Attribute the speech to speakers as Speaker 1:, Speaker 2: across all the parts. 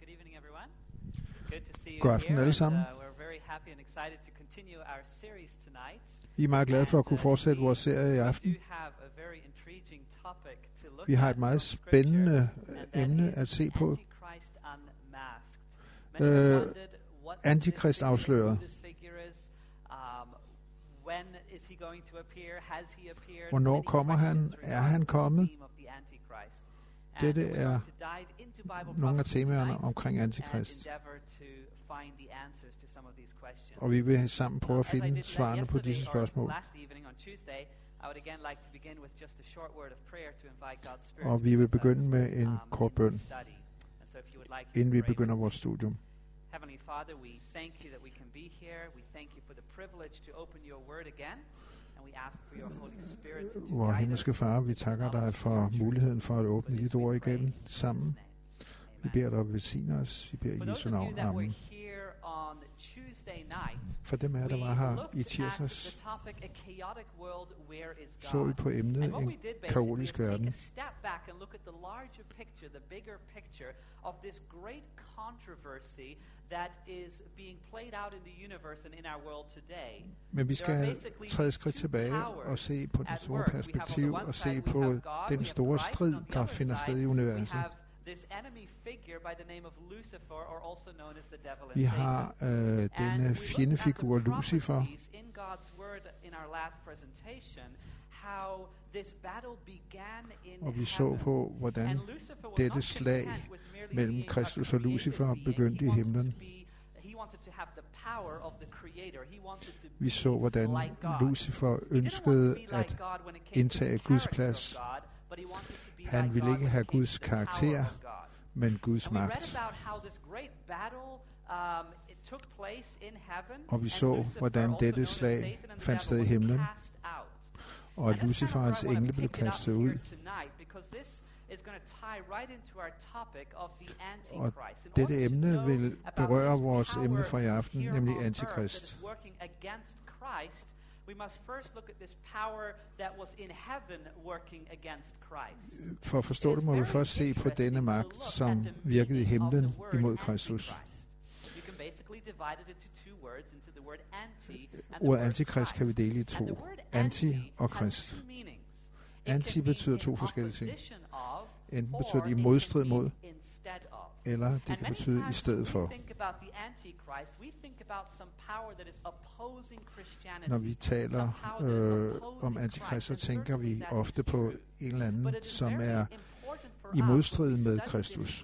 Speaker 1: good evening, everyone. Good to see you
Speaker 2: God aften alle sammen.
Speaker 1: uh, we're very happy and excited to continue our series tonight.
Speaker 2: Vi er meget glade for at kunne
Speaker 1: uh,
Speaker 2: fortsætte vores serie i aften. Vi har et meget spændende
Speaker 1: that
Speaker 2: emne at se på. Øh, Antikrist afsløret.
Speaker 1: um, when is he going to appear? Has he appeared?
Speaker 2: Hvornår kommer han? Er han kommet? Dette er nogle af temaerne omkring antikrist. Og vi vil sammen prøve at finde svarene på disse spørgsmål. Og vi vil begynde med en
Speaker 1: um,
Speaker 2: kort bøn, inden vi begynder vores studium.
Speaker 1: Heavenly Father, we thank you that we can be here. We thank you for the privilege to open your word again. And we ask for your Holy Spirit to
Speaker 2: Vor
Speaker 1: guide
Speaker 2: himmelske far, vi takker dig for muligheden for at åbne dit ord igen sammen. Vi beder dig at velsigne os. Vi beder i Jesu navn. Amen. For dem af jer, der var her i tirsdags,
Speaker 1: the topic, a chaotic world, where is
Speaker 2: så vi på emnet
Speaker 1: And what we
Speaker 2: en
Speaker 1: did basically is
Speaker 2: kaotisk verden.
Speaker 1: a step back and look at the larger picture, the bigger picture of this great controversy that is being played out in the universe and in our world today.
Speaker 2: Men vi skal
Speaker 1: basically
Speaker 2: træde skridt tilbage og se på det store perspektiv og se på den store strid, der finder sted i universet.
Speaker 1: This enemy figure by the name of Lucifer, or also known as the devil
Speaker 2: Vi har øh, denne
Speaker 1: the
Speaker 2: fjendefigur Lucifer,
Speaker 1: in God's word in our last presentation, how this battle began in
Speaker 2: og vi så på, hvordan dette slag mellem Kristus og Lucifer begyndte i himlen.
Speaker 1: to be- He wanted to have the power of the creator. He wanted to
Speaker 2: Vi
Speaker 1: be
Speaker 2: så, hvordan
Speaker 1: like God.
Speaker 2: Lucifer ønskede at indtage
Speaker 1: the
Speaker 2: Guds plads. Han ville ikke have Guds karakter, men Guds magt.
Speaker 1: um,
Speaker 2: Og vi så, hvordan dette slag fandt sted i himlen, og at Luciferens engle blev kastet ud. Og dette emne vil berøre vores emne for i aften, nemlig Antikrist.
Speaker 1: We must first look at this power that was in heaven working against Christ.
Speaker 2: For at forstå det, må vi først se på denne magt, som virkede i himlen imod Kristus. Ordet antikrist kan vi dele i to. Anti og Krist. Anti betyder to forskellige ting. Enten betyder det i modstrid mod. Eller det
Speaker 1: And
Speaker 2: kan betyde i stedet for. Når vi taler øh, om antikrist, så tænker vi ofte på en eller anden, som er i modstrid med Kristus.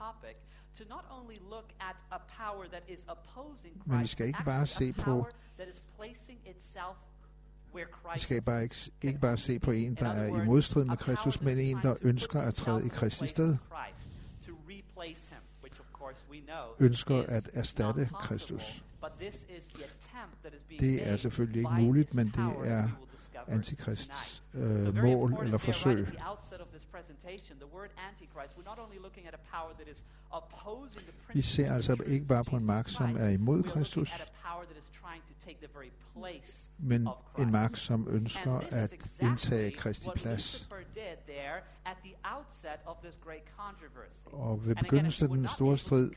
Speaker 2: Men vi skal ikke bare se på- Vi skal bare ikke, ikke bare se på en, der er i modstrid med Kristus, men en, der ønsker at træde i Kristi sted, ønsker at erstatte. Kristus. Det er selvfølgelig ikke muligt, men det er Antikrists øh, mål eller forsøg. Vi ser altså ikke bare på en magt, som er imod Kristus, men en magt, som ønsker at indtage Kristi plads. Og ved begyndelsen af den store strid,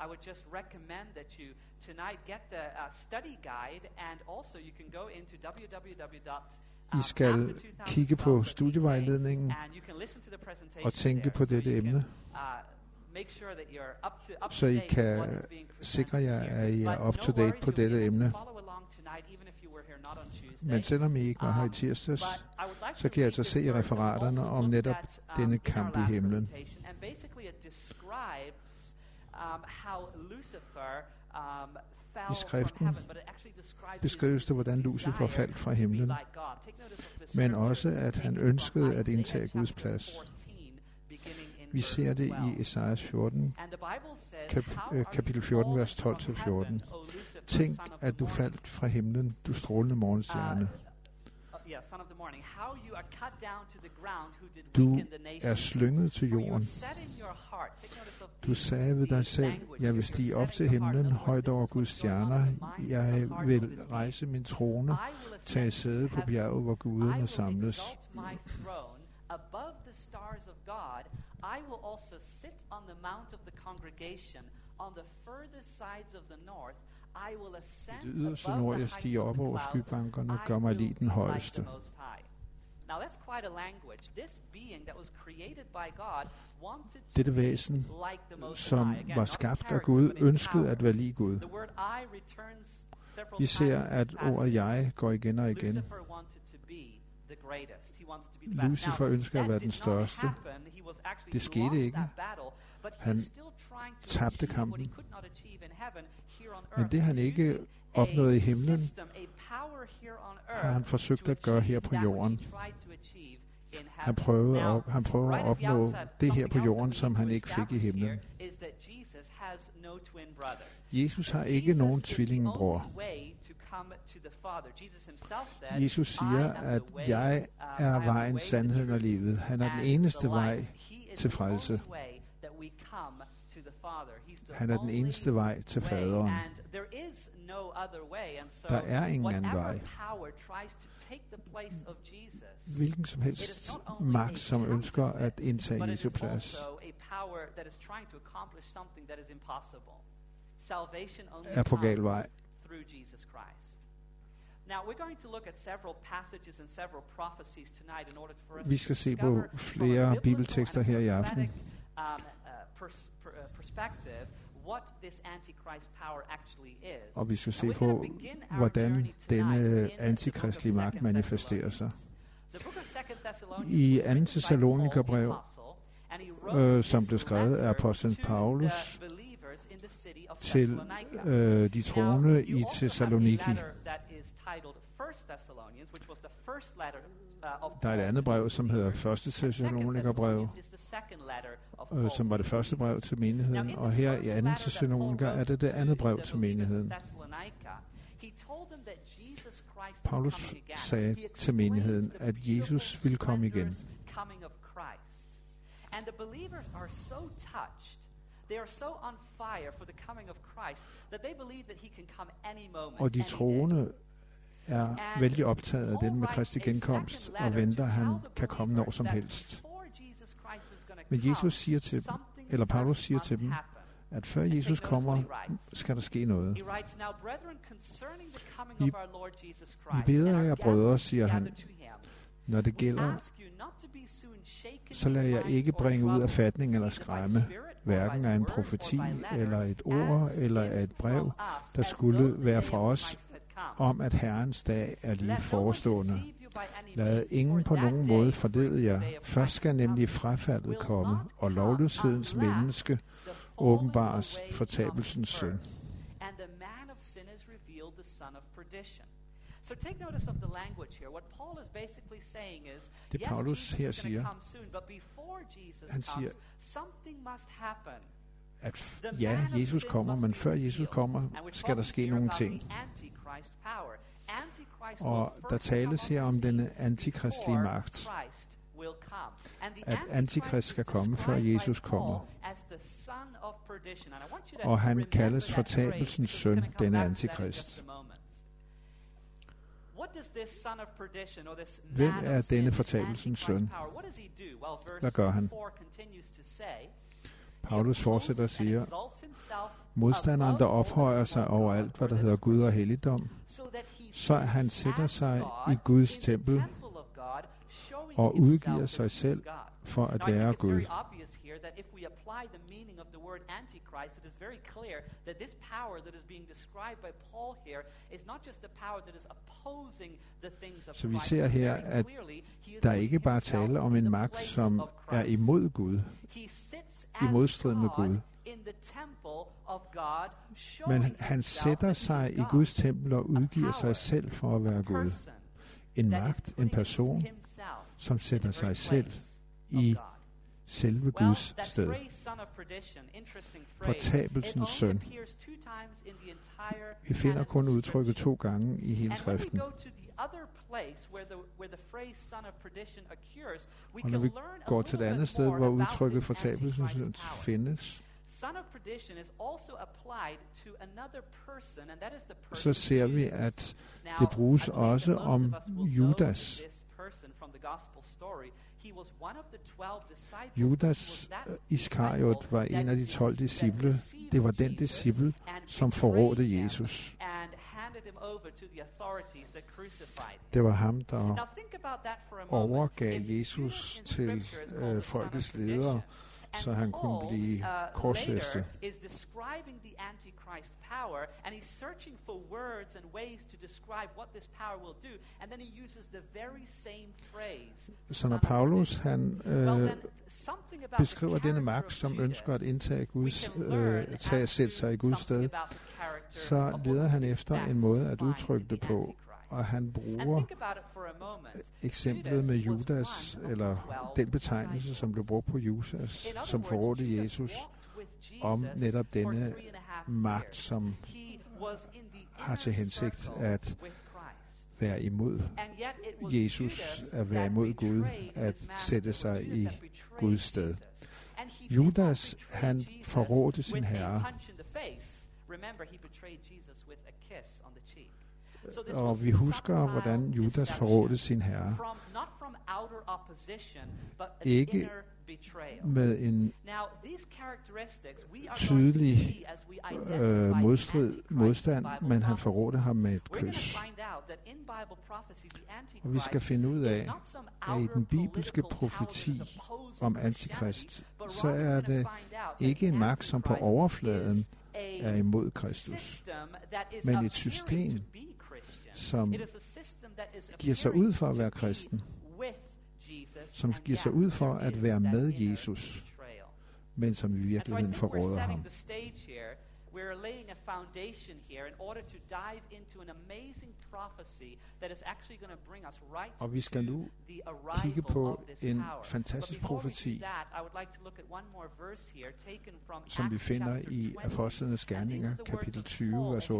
Speaker 1: I would just recommend that you tonight get the uh, study guide, and also you can go into www.
Speaker 2: I skal kigge på studievejledningen og tænke på dette emne, så I kan sikre jer, at I er up to date på dette emne. Men selvom I ikke var her i tirsdags, så kan jeg altså se i referaterne om netop denne kamp i himlen.
Speaker 1: Um, how Lucifer um, fell
Speaker 2: I skriften
Speaker 1: from heaven, but it actually describes
Speaker 2: beskrives det, hvordan Lucifer faldt fra himlen, men også at han ønskede at indtage Guds plads.
Speaker 1: 14, beginning in
Speaker 2: Vi ser det
Speaker 1: 12.
Speaker 2: i Esajas 14,
Speaker 1: And the Bible says,
Speaker 2: kap-
Speaker 1: "How
Speaker 2: øh, kapitel
Speaker 1: you
Speaker 2: 14,
Speaker 1: fallen
Speaker 2: vers 12 til
Speaker 1: from
Speaker 2: 14.
Speaker 1: heaven, O Lucifer,
Speaker 2: Tænk, at du
Speaker 1: morning?"
Speaker 2: faldt fra himlen, du strålende morgenstjerne.
Speaker 1: Uh, did
Speaker 2: Du er slynget til jorden. Du sagde ved dig selv, jeg vil stige op til himlen, højt over Guds stjerner. Jeg vil rejse min trone, tage sæde på bjerget, hvor guderne samles.
Speaker 1: Stars of God, I will also sit on the mount of the congregation on the furthest sides of the north. I will ascend
Speaker 2: det yderste nord, jeg stiger op over skybankerne, gør mig lige den højeste.
Speaker 1: Now that's quite a language. This being that was created by God wanted to
Speaker 2: Dette væsen, som var skabt af Gud, ønskede at være lige Gud. Vi ser, at ordet jeg går igen og igen. Lucifer ønsker at være den største. Det skete ikke. Han tabte kampen. Men det han ikke opnåede i himlen, har han forsøgt at gøre her på jorden. Han prøvede at, han prøver at opnå det her på jorden, som han ikke fik i himlen. Jesus har ikke nogen tvillingbror. Jesus siger, at jeg er vejen, sandheden og livet. Han er den eneste vej til frelse. Han er den eneste vej til faderen. Der er ingen anden vej. Hvilken som helst magt, som ønsker at indtage Jesu plads, er på gal vej. Vi skal se på flere bibeltekster her i aften. Um, uh, uh, perspective og vi skal se på, hvordan denne antikristlige magt manifesterer sig. I 2. Thessalonikerbrev, øh, som blev skrevet af apostlen Paulus til øh, de troende i Thessaloniki, der er et andet brev, som hedder Første Thessalonikerbrev, øh, som var det første brev til menigheden, og her i anden Thessaloniker er det det andet brev til menigheden. Paulus sagde til menigheden, at Jesus ville komme igen. And the believers are so touched They are so on fire for the coming of Christ that they believe that he can come any moment. Og de troende er vældig optaget af den med Kristi genkomst og venter, at han kan komme når som helst. Men Jesus siger til dem, eller Paulus siger til dem, at før Jesus kommer, skal der ske noget. I, I beder jer brødre, siger han, når det gælder, så lader jeg ikke bringe ud af fatning eller skræmme, hverken af en profeti, eller et ord, eller af et brev, der skulle være fra os, om, at Herrens dag er lige forestående. Lad ingen på nogen måde forlede jer. Først skal nemlig frafaldet komme, og lovløshedens menneske åbenbares fortabelsens søn. So take notice of the language here. What Paul is basically saying is, det Paulus her siger, han siger, something must happen at ja, Jesus kommer, men før Jesus kommer, skal der ske nogle ting. Og der tales her om den antikristlige magt. At antikrist skal komme, før Jesus kommer. Og han kaldes fortabelsens søn, denne antikrist. Hvem er denne fortabelsens søn? Hvad gør han? Paulus fortsætter og siger, modstanderen, der ophøjer sig over alt, hvad der hedder Gud og helligdom, så han sætter sig i Guds tempel og udgiver sig selv for at være Gud. Christ, it is very clear that this power that is being described by Paul here is not just a power that is opposing the things of Så vi ser her, at der ikke bare tale om en magt, som er imod Gud, i modstrid med Gud. Men han sætter sig i Guds tempel og udgiver sig selv for at være Gud. En magt, en person, som sætter sig selv i selve Guds sted. Fortabelsens søn. Vi finder kun udtrykket to gange i hele skriften. Og når vi går til det andet sted, hvor udtrykket fortabelsens søn findes, så ser vi, at det bruges også om Judas,
Speaker 1: person from the gospel story. He was one of the 12 disciples.
Speaker 2: Judas Iskariot var en af de 12 disciple. Det var den disciple, som forrådte Jesus. Det var ham, der overgav Jesus til øh, folkets ledere, så han kunne blive uh, korsfæstet. power and he's searching for words and ways to describe what this power will do and then he uses the very same phrase. Så når Paulus han øh, beskriver denne magt som ønsker at indtage Guds øh, tage sætte sig i Guds sted, så leder han efter en måde at udtrykke det på og han bruger eksemplet med Judas, eller den betegnelse, som blev brugt på Judas, som forrådte Jesus, om netop denne magt, som har til hensigt at være imod Jesus, at være imod Gud, at sætte sig i Guds sted. Judas, han forrådte sin herre. Remember, he betrayed Jesus with a kiss on the cheek. Og vi husker, hvordan Judas forrådte sin herre. Ikke med en tydelig øh, modstrid, modstand, men han forrådte ham med et kys. Og vi skal finde ud af, at i den bibelske profeti om antikrist, så er det ikke en magt, som på overfladen er imod Kristus, men et system, som giver sig ud for at være kristen, som giver sig ud for at være med Jesus, men som i virkeligheden forråder ham. We're laying a foundation here in order to dive into an amazing prophecy that is actually going to bring us right Og vi skal nu kigge på en fantastisk profeti, som vi finder i Apostlenes Gerninger, kapitel 20, vers 28-30.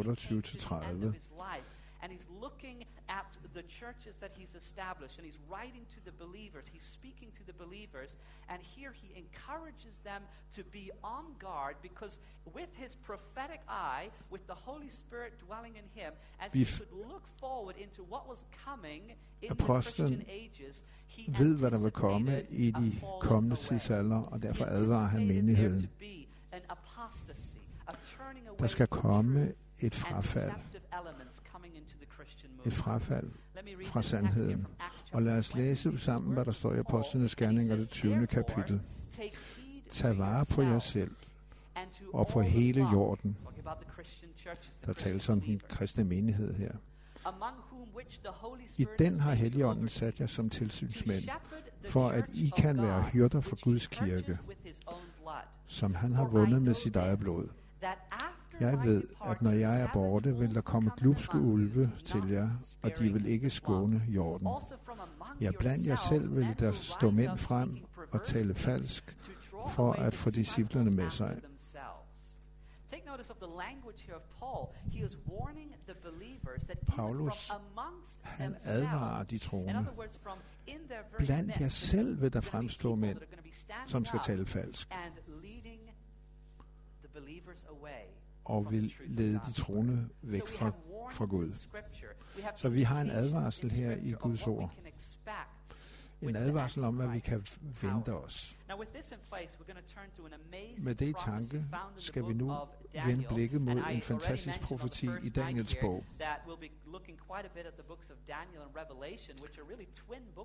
Speaker 2: And he's looking at the churches that he's established and he's writing to the believers. He's speaking to the believers, and here he encourages them to be on guard because with his prophetic eye, with the Holy Spirit dwelling in him, as he could look forward into what was coming in the Christian ages, he ved, hvad der vil komme i de kommende tidsalder, og derfor advarer han menigheden. Der skal komme et frafald et frafald fra sandheden. Og lad os læse sammen, hvad der står i Apostlenes Gerninger, det 20. kapitel. Tag vare på jer selv og på hele jorden. Der tales om den kristne menighed her. I den har Helligånden sat jer som tilsynsmænd, for at I kan være hyrder for Guds kirke, som han har vundet med sit eget blod. Jeg ved, at når jeg er borte, vil der komme glupske ulve til jer, og de vil ikke skåne jorden. Ja, blandt jer selv vil der stå mænd frem og tale falsk, for at få disciplerne med sig. Paulus, han advarer de troende. Blandt jer selv vil der fremstå mænd, som skal tale falsk og vil lede de troende væk fra, fra Gud. Så vi har en advarsel her i Guds ord. En advarsel om, hvad vi kan vente os. Med det i tanke skal vi nu vende blikket mod en fantastisk profeti i Daniels bog.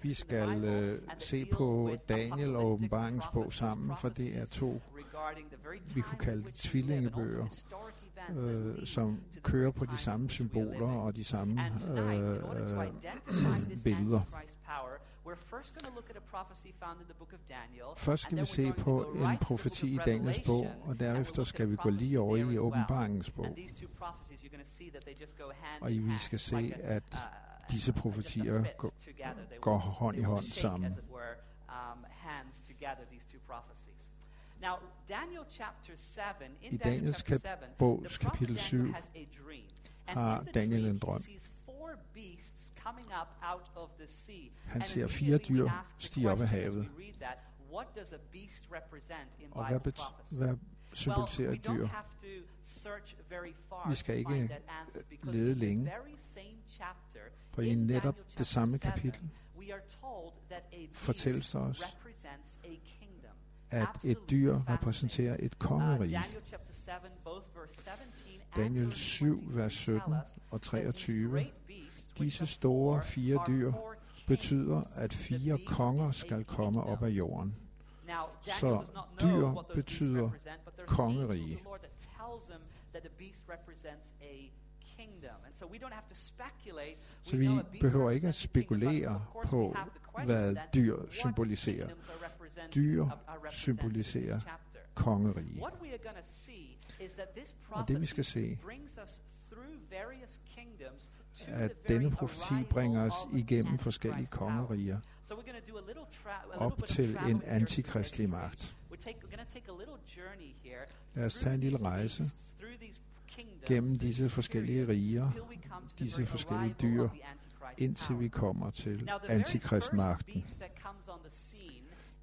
Speaker 2: Vi skal uh, se på Daniel og åbenbaringens bog sammen, for det er to, vi kunne kalde det tvillingebøger, øh, som kører på de samme symboler og de samme øh, øh, billeder. Først skal vi se på en profeti i Daniels bog, og derefter skal vi gå lige over i åbenbaringens bog. Og vi skal se, at uh, disse profetier går hånd i hånd sammen. I Daniels bogs kapitel 7 har Daniel en drøm. Han ser fire dyr stige op af havet. Og hvad, bet- hvad symboliserer
Speaker 1: we
Speaker 2: dyr? Vi skal ikke
Speaker 1: because
Speaker 2: lede længe, For i netop det samme
Speaker 1: 7,
Speaker 2: kapitel fortælles der os, at et dyr repræsenterer et
Speaker 1: Uh,
Speaker 2: kongerige.
Speaker 1: Daniel chapter 7, both verse 17 and
Speaker 2: Daniel
Speaker 1: verse
Speaker 2: 7,
Speaker 1: 23
Speaker 2: vers 17
Speaker 1: tell us
Speaker 2: og
Speaker 1: that these
Speaker 2: 23
Speaker 1: great beasts, which
Speaker 2: Disse store fire dyr betyder, at fire konger skal komme op af jorden. Så dyr betyder kongerige. Så vi behøver ikke at spekulere på, hvad dyr symboliserer. Dyr symboliserer kongerige. Og det vi skal se, at denne profeti bringer os igennem forskellige kongeriger op til en antikristlig magt. Lad os tage en lille rejse gennem disse forskellige riger, disse forskellige dyr, indtil vi kommer til antikristmagten.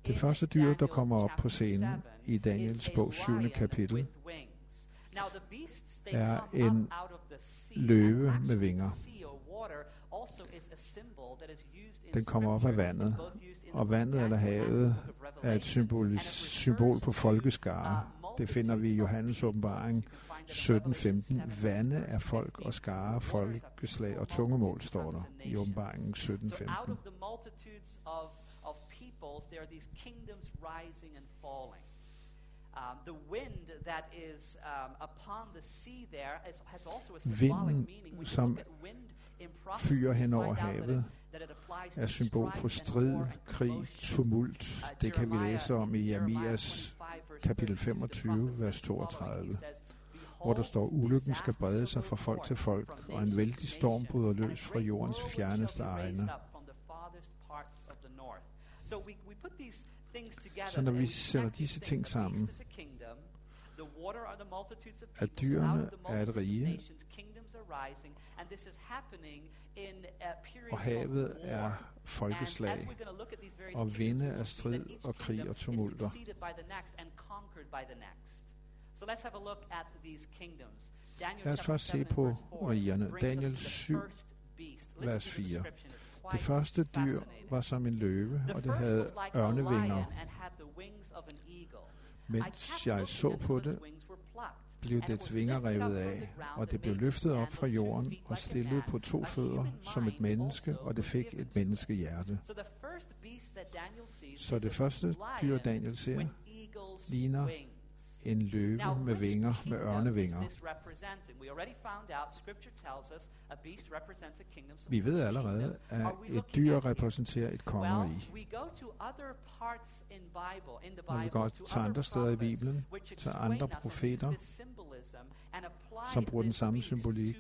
Speaker 2: Det første dyr, der kommer op på scenen i Daniels bog 7. kapitel, er en løve med vinger. Den kommer op af vandet, og vandet eller havet er et symbol, symbol på folkeskare. Det finder vi i Johannes åbenbaring
Speaker 1: You can find it in Revelation
Speaker 2: 17.15.
Speaker 1: 7,
Speaker 2: Vande er folk
Speaker 1: 15.
Speaker 2: og skare, folkeslag og tungemål, står der i åbenbaringen
Speaker 1: So out
Speaker 2: 17.15. Vinden,
Speaker 1: meaning. When you
Speaker 2: som
Speaker 1: look at wind in prophecy,
Speaker 2: fyrer
Speaker 1: you
Speaker 2: hen
Speaker 1: find
Speaker 2: over
Speaker 1: out that it,
Speaker 2: havet,
Speaker 1: that
Speaker 2: er symbol på strid, krig, tumult.
Speaker 1: Uh,
Speaker 2: Det kan vi læse om i Jeremias
Speaker 1: 25, verse
Speaker 2: kapitel
Speaker 1: 32, the
Speaker 2: 25,
Speaker 1: prophet
Speaker 2: vers
Speaker 1: says the following.
Speaker 2: 32,
Speaker 1: He says,
Speaker 2: hvor der
Speaker 1: "Behold,
Speaker 2: står, ulykken skal brede sig fra folk til folk, og en vældig
Speaker 1: to
Speaker 2: storm bryder
Speaker 1: a
Speaker 2: løs fra jordens fjerneste egne.
Speaker 1: the the north." So we, we put these
Speaker 2: så når vi sætter disse ting sammen, at dyrene er et rige,
Speaker 1: happening in
Speaker 2: og havet
Speaker 1: of
Speaker 2: er folkeslag, og vinde
Speaker 1: er
Speaker 2: strid og krig og tumulter.
Speaker 1: So let's have a look at these kingdoms. Daniel
Speaker 2: Lad os
Speaker 1: chapter
Speaker 2: først se
Speaker 1: 7
Speaker 2: på rigerne. Daniel 7, vers 4. Det første dyr var som en løve, og det havde ørnevinger. Mens jeg så på det, blev dets vinger revet af, og det blev løftet op fra jorden og stillet på to fødder som et menneske, og det fik et menneskehjerte. Så det første dyr, Daniel ser, ligner. En løve med vinger, med ørnevinger. Vi ved allerede, at et dyr repræsenterer et kongerige. Når vi går til andre steder i Bibelen, til andre profeter, som bruger den samme symbolik,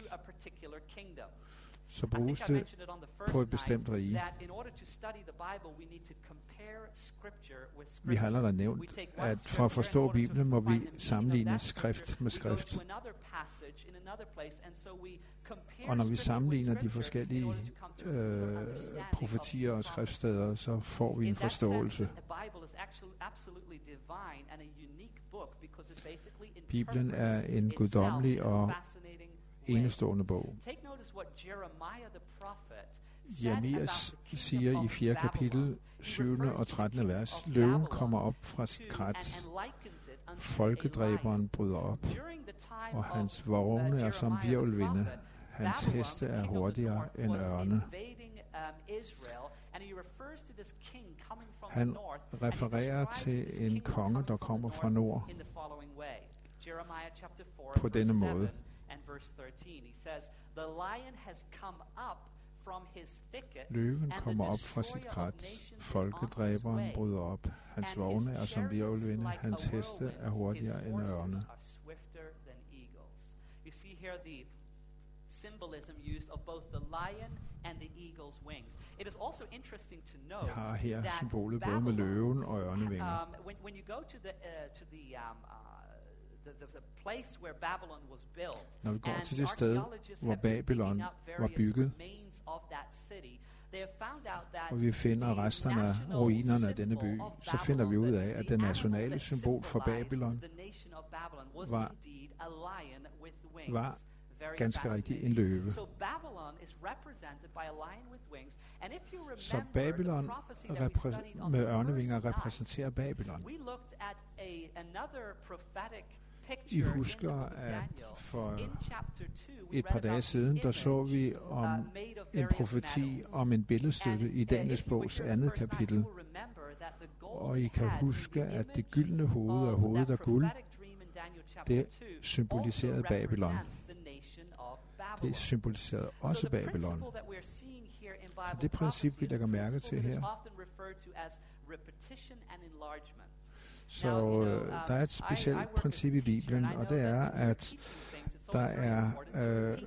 Speaker 2: så bruges det på et bestemt rige. Vi har allerede nævnt, at for at forstå Bibelen må vi sammenligne skrift med skrift. Og når vi sammenligner de forskellige øh, profetier og skriftsteder, så får vi en forståelse. Bibelen er en guddommelig og. Enestående bog. Jeremias siger i
Speaker 1: of
Speaker 2: 4.
Speaker 1: Babylon.
Speaker 2: kapitel,
Speaker 1: He
Speaker 2: 7.
Speaker 1: refers
Speaker 2: og
Speaker 1: to the
Speaker 2: 13.
Speaker 1: kingdom
Speaker 2: vers. Løven kommer op fra sit krat. Folkedræberen bryder op, og hans
Speaker 1: uh,
Speaker 2: vogne er som virvelvinde. Hans heste er hurtigere end ørne.
Speaker 1: um,
Speaker 2: Han refererer til en konge, der kommer fra nord
Speaker 1: in the following way. Jeremiah chapter 4
Speaker 2: på denne
Speaker 1: 7
Speaker 2: måde.
Speaker 1: Verse 13. He says, "The lion has come up from his thicket,
Speaker 2: Løven kommer op fra sit krat.
Speaker 1: nations on his
Speaker 2: Folkedræberen bryder op. Hans
Speaker 1: And
Speaker 2: vogne
Speaker 1: his
Speaker 2: er som virvelvinde. Hans heste er hurtigere
Speaker 1: His
Speaker 2: end ørne.
Speaker 1: are swifter than eagles. You see here the symbolism used of both the lion and the eagle's wings. It is also interesting to note
Speaker 2: har her
Speaker 1: that
Speaker 2: symbolet både med løven og ørnevinger.
Speaker 1: um, when, when you go to the uh, to the um, uh,
Speaker 2: Når vi går til det sted,
Speaker 1: archaeologists
Speaker 2: hvor Babylon var bygget,
Speaker 1: remains of that city,
Speaker 2: og vi finder resterne af ruinerne af denne by, så finder vi ud af, at det nationale symbol for Babylon var, var ganske rigtigt en løve. Så Babylon med ørnevinger repræsenterer Babylon. I husker, at for et par dage siden, der så vi om en profeti om en billedstøtte i Daniels bogs andet kapitel. Og I kan huske, at det gyldne hoved og hovedet af guld, det symboliserede Babylon. Det symboliserede også Babylon. Så det princip, vi lægger mærke til her, så øh, der er et specielt princip i Bibelen, og det er, at der er øh,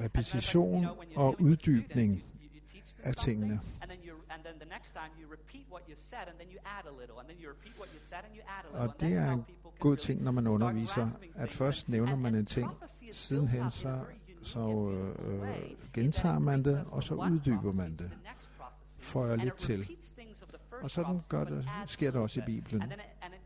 Speaker 2: repetition og uddybning af tingene. Og det er en god ting, når man underviser, at først nævner man en ting, sidenhen så, så øh, gentager man det, og så uddyber man det, får jeg lidt til. Og sådan gør det, sker det også i Bibelen.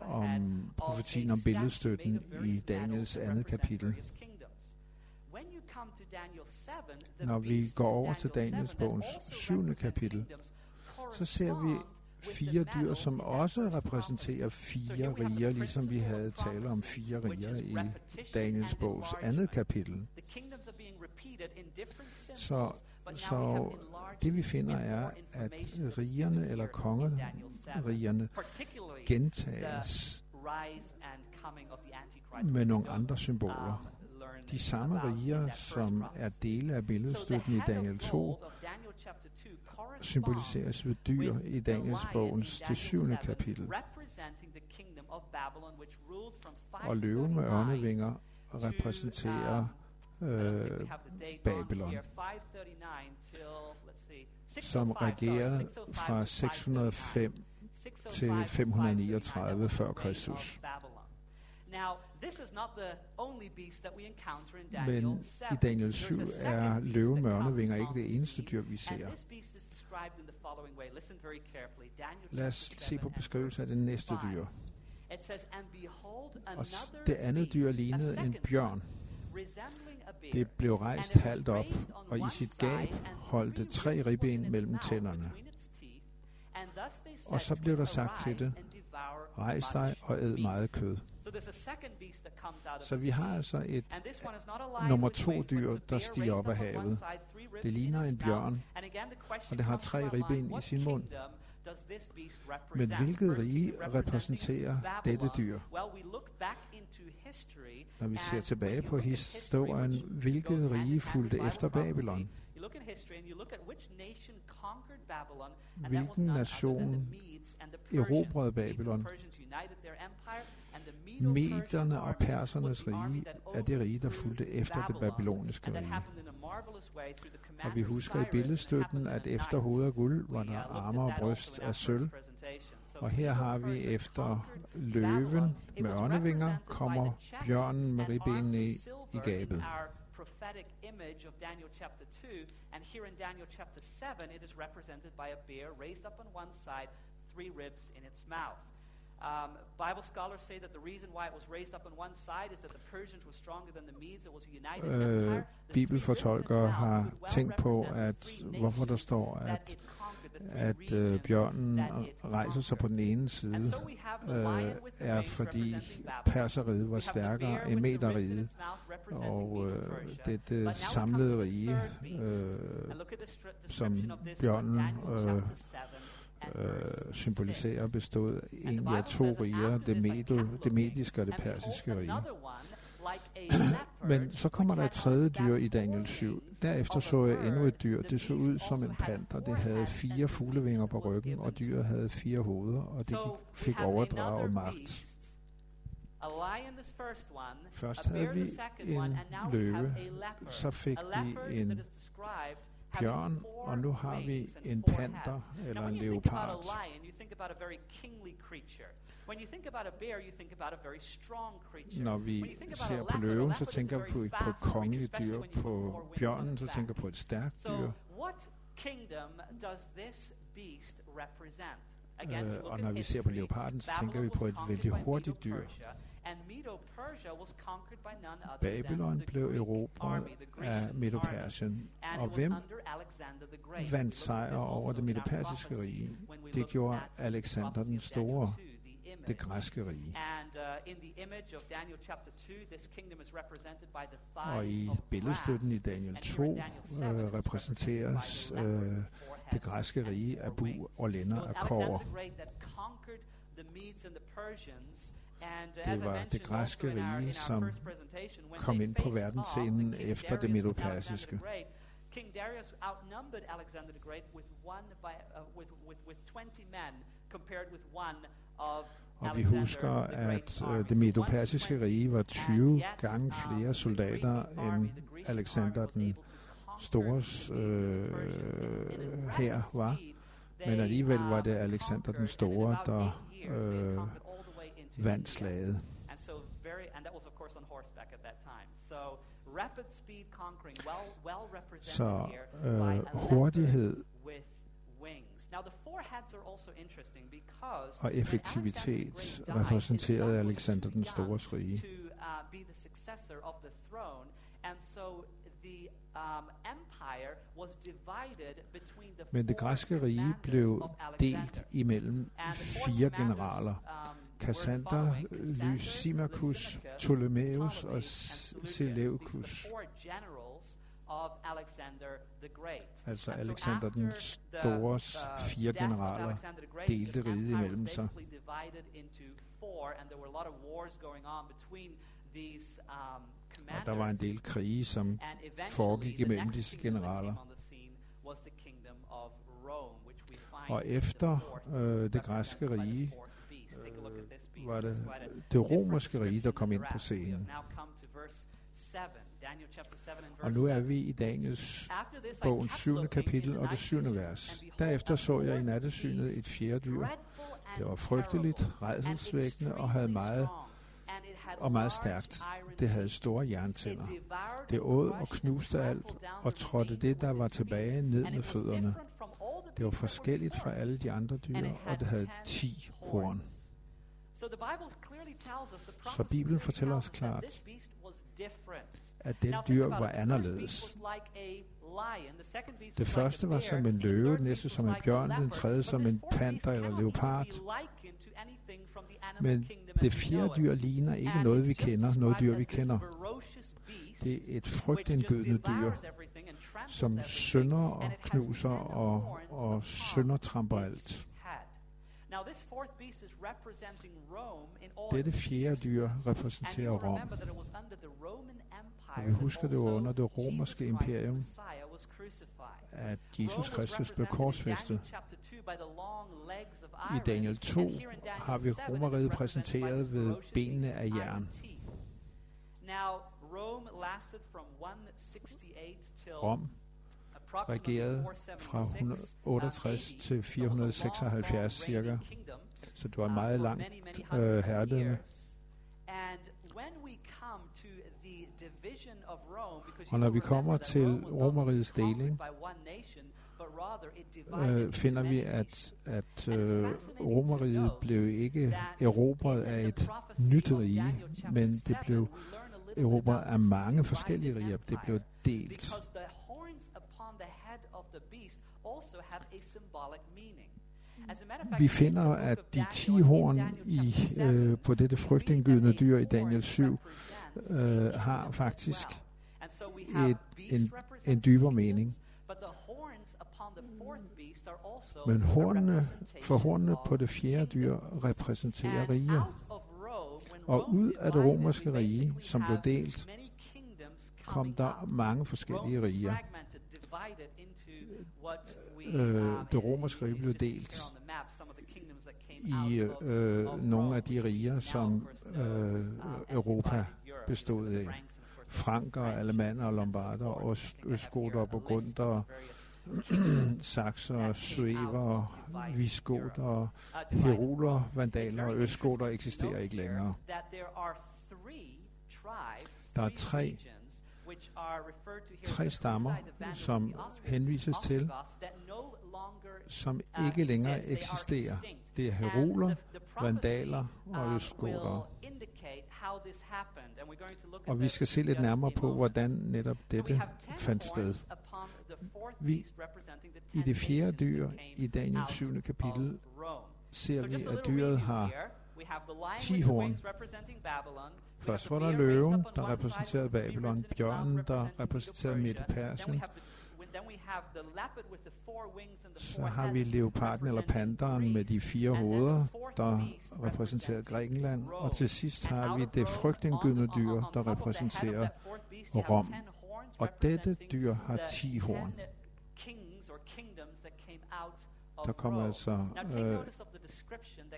Speaker 2: om profetien om billedstøtten i Daniels andet kapitel. Når vi går over til Daniels bogens syvende kapitel, så ser vi fire dyr, som også repræsenterer fire riger, ligesom vi havde talt om fire riger i Daniels bogs andet kapitel. Så, så det vi finder er, at rigerne eller kongerigerne gentages med nogle andre symboler. De samme riger, som er dele af billedstøtten i Daniel 2, symboliseres ved dyr i Daniels bogens til syvende kapitel. Og løven med ørnevinger repræsenterer øh, Babylon, som regerede fra 605 til 539 før Kristus. Men i Daniel 7 er løven med ørnevinger ikke det eneste dyr, vi ser. Lad os se på beskrivelsen af det næste dyr. Og det andet dyr lignede en bjørn. Det blev rejst halvt op, og i sit gab holdt det tre ribben mellem tænderne. Og så blev der sagt til det, rejs dig og æd meget kød. Så vi har altså et nummer to dyr, der stiger op af havet. Det ligner en bjørn, og det har tre ribben i sin mund. Men hvilket rige repræsenterer dette dyr? Når vi ser tilbage på historien, hvilket rige fulgte efter Babylon? Hvilken nation erobrede Babylon? Mederne og persernes rige er det rige, der fulgte efter det babyloniske rige. Og vi husker i billedstøtten, at efter hoved og guld var der arme og bryst af sølv. Og her har vi efter løven med ørnevinger, kommer bjørnen med ribbenene i, i gabet. prophetic image of Daniel chapter 2, and here in Daniel chapter 7, it is represented by a bear raised up on one side, three ribs in its mouth. Um, Bible scholars say that the reason why it was raised up on one side is that the Persians were stronger than the Medes. It was a united uh, empire. Bibelfortolkere har tænkt på, at hvorfor der står, at at øh, bjørnen rejser sig på den ene side, øh, er fordi perseriet var stærkere end meterriget, og øh, det, det samlede rige, øh, som bjørnen øh, øh, symboliserer, bestod egentlig af to riger, det, medo, det mediske og det persiske rige. Men så kommer der et tredje dyr i Daniel 7. Derefter så jeg endnu et dyr. Det så ud som en panter. Det havde fire fuglevinger på ryggen, og dyret havde fire hoveder, og det fik overdraget magt. Først havde vi en løve, så fik vi en bjørn, og nu har vi en panter eller en leopard. Når vi ser på løven, så tænker vi på, på kongelige dyr. På bjørnen, så tænker vi på et stærkt dyr. Uh, og når vi ser på leoparden, så tænker vi på et vældig hurtigt dyr. Babylon blev erobret af Medo-Persien, og hvem vandt sejr over det Medo-Persiske rige? Det gjorde Alexander den Store det græske rige. Og i billedstøtten i Daniel 2 uh, repræsenteres uh, det græske rige af bu og lænder af kover. Det var det græske rige, som kom ind på verdensscenen efter det medopersiske. King Darius outnumbered Alexander the Great with one by uh, with, with, with 20 men og vi husker, at uh, det medopersiske rige var 20 gange flere soldater end Alexander den Stores øh, her var. Men alligevel var det Alexander den Store, der øh, vandt slaget. Så øh, hurtighed og effektivitet repræsenterede Alexander den Stores rige. Men det græske rige blev delt imellem fire generaler. Um, Cassander, Lysimachus, Ptolemeus og Seleucus. Altså Alexander den Stores uh, fire generaler delte riget imellem sig. Og der var en del krige, som foregik imellem disse generaler. Og efter øh, det græske rige øh, var det det romerske rige, der kom ind på scenen. Og nu er vi i Daniels bogen 7. kapitel og det 7. vers. Derefter så jeg i nattesynet et fjerde dyr. Det var frygteligt, redselsvækkende og havde meget og meget stærkt. Det havde store jerntænder. Det åd og knuste alt og trådte det, der var tilbage, ned med fødderne. Det var forskelligt fra alle de andre dyr, og det havde ti horn. Så Bibelen fortæller os klart, at det dyr var anderledes. Det første var som en løve, den næste som en bjørn, den tredje som en panter eller leopard. Men det fjerde dyr ligner ikke noget, vi kender, noget dyr, vi kender. Det er et frygtindgydende dyr, som synder og knuser og, og søndertramper alt. Dette fjerde dyr repræsenterer Rom. Og vi husker det under det romerske imperium, at Jesus Kristus blev korsfæstet. I Daniel 2 har vi romeriet præsenteret ved benene af jern. Rom regerede fra 168 til 476 cirka, så det var en meget langt øh, herredømme. Og når vi kommer til Romeriets deling, øh, finder vi, at, at øh, Romeriet blev ikke erobret af et nyt rige, men det blev erobret af mange forskellige riger. Det blev delt. Vi finder, at de ti horn i, øh, på dette frygtindgydende dyr i Daniel 7 øh, har faktisk et, en, en dybere mening. Men hornene, for hornene på det fjerde dyr repræsenterer riger. Og ud af det romerske rige, som blev delt, kom der mange forskellige riger. Øh, det romerske rige blev delt i øh, nogle af de riger, som øh, Europa bestod af. Franker, alemander, lombarder, øst, østgoter, burgunder, sakser, suever, viskoter, heruler, vandaler og østgoter eksisterer ikke længere. Der er tre tre stammer, som henvises til, som ikke længere eksisterer. Det er heruler, vandaler og østgoter. Og vi skal se lidt nærmere på, hvordan netop dette fandt sted. Vi, I det fjerde dyr i Daniels 7. kapitel ser vi, at dyret har 10 horn. Først var der løven, der repræsenterede Babylon, bjørnen, der repræsenterede Midt-Persien, så har vi leoparden eller panderen med de fire hoveder, der repræsenterer Grækenland. Og til sidst har vi det frygtindgydende dyr, der repræsenterer Rom. Og dette dyr har ti horn. Der kommer altså øh,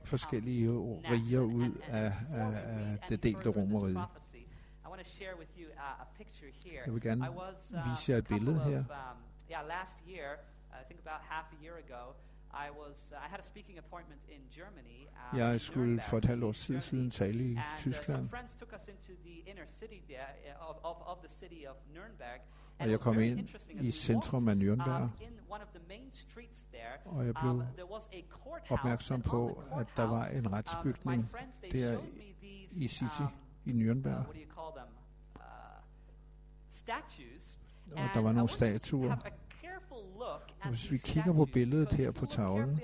Speaker 2: forskellige riger ud af, af, af det delte romerige. Jeg vil gerne vise jer et billede her yeah, last year, I think about half a year ago, I was uh, I had a speaking appointment in Germany. Um, jeg skulle for et halvt år siden, siden tale i Tyskland. And, uh, some friends took us into the inner city there uh, of, of, of the city of Nürnberg. Og jeg kom ind i centrum af Nürnberg, um, og jeg blev um, opmærksom på, at der var en retsbygning der i City i Nürnberg. Og der var nogle statuer. Og hvis vi kigger på billedet her på tavlen,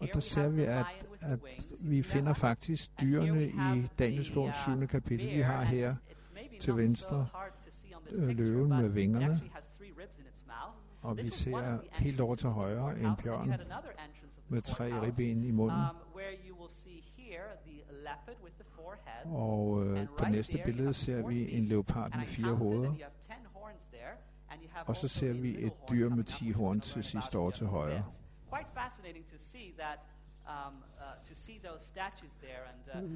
Speaker 2: og der ser vi, at, at vi finder faktisk dyrene i Daniels bog 7. kapitel. Vi har her til venstre øh, løven med vingerne, og vi ser helt over til højre en bjørn med tre ribben i munden. Og øh, på næste billede ser vi en leopard med fire hoveder. Og så ser vi et dyr med ti horn til sidst over til højre.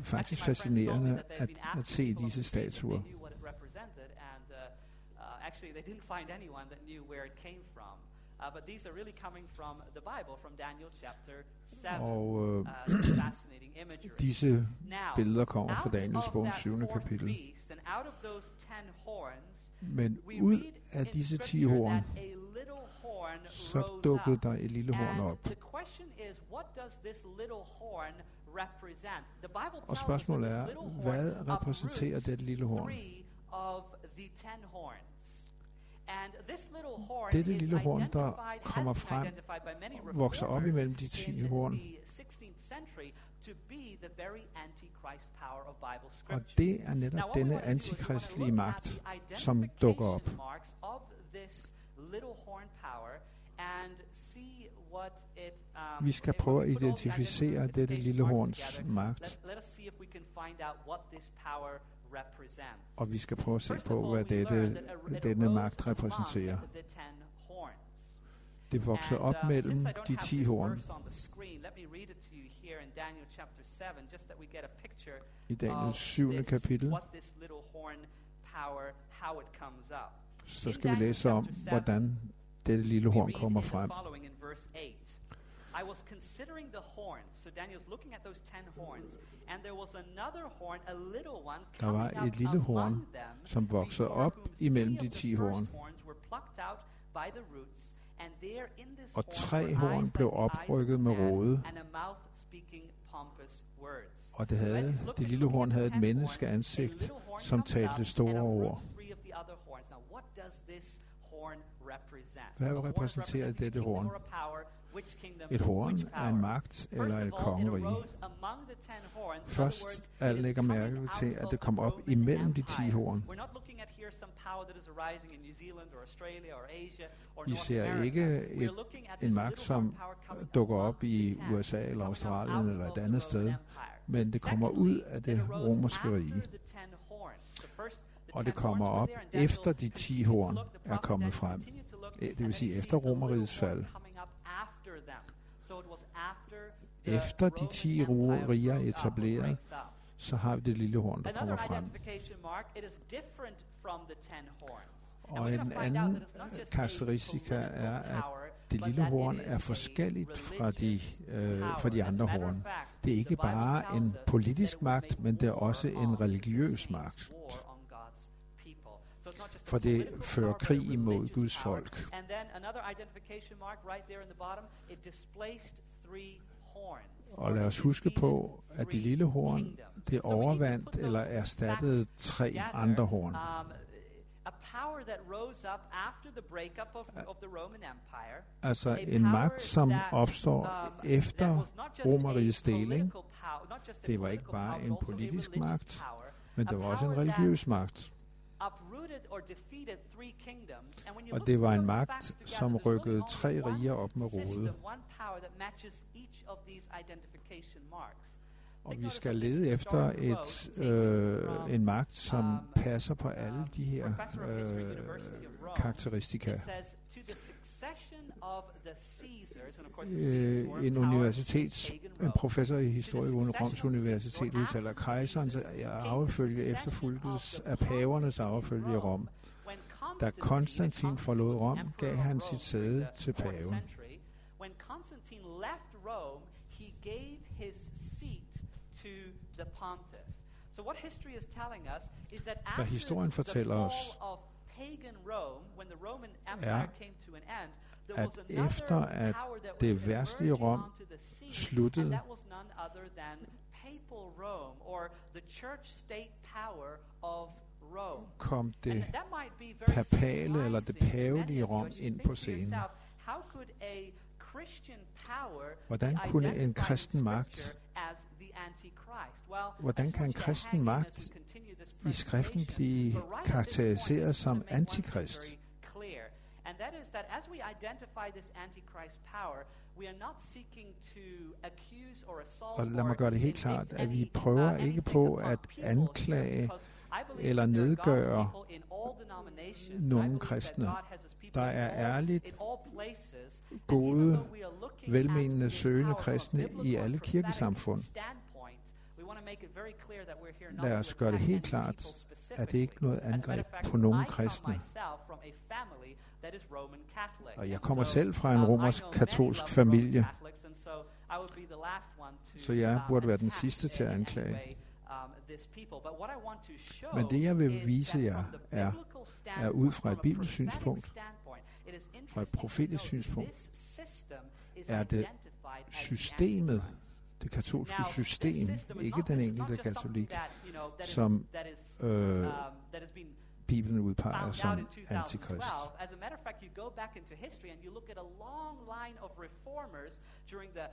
Speaker 2: Faktisk fascinerende at, at se disse statuer. Actually, they didn't find anyone that knew where it came from. Uh, but these are really coming from the Bible, from Daniel chapter 7. Og øh, uh, fascinating imagery. disse billeder kommer fra Daniels bog 7. kapitel. Men ud af disse ti horn, så dukkede der et lille horn op. Og spørgsmålet er, hvad repræsenterer det lille horn? Dette lille horn, der kommer frem, vokser op imellem de ti horn. Og det er netop denne antikristlige magt, som dukker op. Vi skal prøve at identificere dette lille horns magt. Og vi skal prøve at se på, hvad dette, denne magt repræsenterer. Det vokser op uh, mellem de ti horn. I Daniels 7. kapitel, så skal vi læse om, hvordan dette lille horn kommer frem. I was considering the horns. So Daniel's looking at those ten horns. And there was another horn, a little one, Der var et lille horn, som voksede op imellem de ti horn. Og tre horn blev oprykket med råde. Og det, havde, det lille horn havde et menneskeansigt, som talte store ord. Hvad repræsenterer dette horn? Et horn er en magt eller et kongerige. Først at lægger mærke til, at det kommer op imellem de ti horn. Vi ser ikke et, en magt, som dukker op i USA eller Australien eller et andet sted, men det kommer ud af det romerske rige. Og det kommer op efter de ti horn er kommet frem. Det vil sige efter romerigets fald. Efter de ti riger er etableret, så har vi det lille horn, der kommer frem. Og en anden karakteristika er, at det lille horn er forskelligt fra de, øh, fra de andre horn. Det er ikke bare en politisk magt, men det er også en religiøs magt. For det fører krig imod Guds folk. Og lad os huske på, at de lille horn, det overvandt eller erstattede tre andre horn. Um. Altså en magt, som opstår um, efter Romerrigets deling. Det var ikke bare en politisk magt, men det var også en religiøs magt. Og det var en magt, som rykkede tre riger op med rode. Og vi skal lede efter et, øh, en magt, som um, passer på alle de her øh, karakteristika. Øh, en universitets, en professor i historie ved Roms Universitet udtaler, at kejserens arvefølge efterfulgtes af pavernes arvefølge i Rom. Da Konstantin forlod Rom, gav han sit sæde til paven. When Constantine left Rome, he gave his seat to the pontiff. So what history is telling us is that after historien fortæller os, er, at efter at det værste i Rom sluttede, kom det papale eller det pavelige Rom ind på scenen. Hvordan kunne en kristen magt Hvordan kan en kristen magt i skriften blive karakteriseret som antikrist? And that is that as we identify this antichrist power, we are not seeking to accuse or assault Og lad mig gøre det helt klart, at vi prøver ikke på at anklage eller nedgøre nogen kristne. Der er ærligt gode, velmenende, søgende kristne i alle kirkesamfund. Lad os gøre det helt klart, at det ikke er noget angreb på nogen kristne. Og jeg kommer selv fra en romersk katolsk familie, så jeg burde være den sidste til at anklage. Men det jeg vil vise jer er, er ud fra et bibelsk synspunkt, fra et profetisk synspunkt, er det systemet, det katolske system, ikke den enkelte katolik, som øh, Bibelen udpeger som antikrist. As a matter of fact, you go back into history and you look at a long line of reformers during the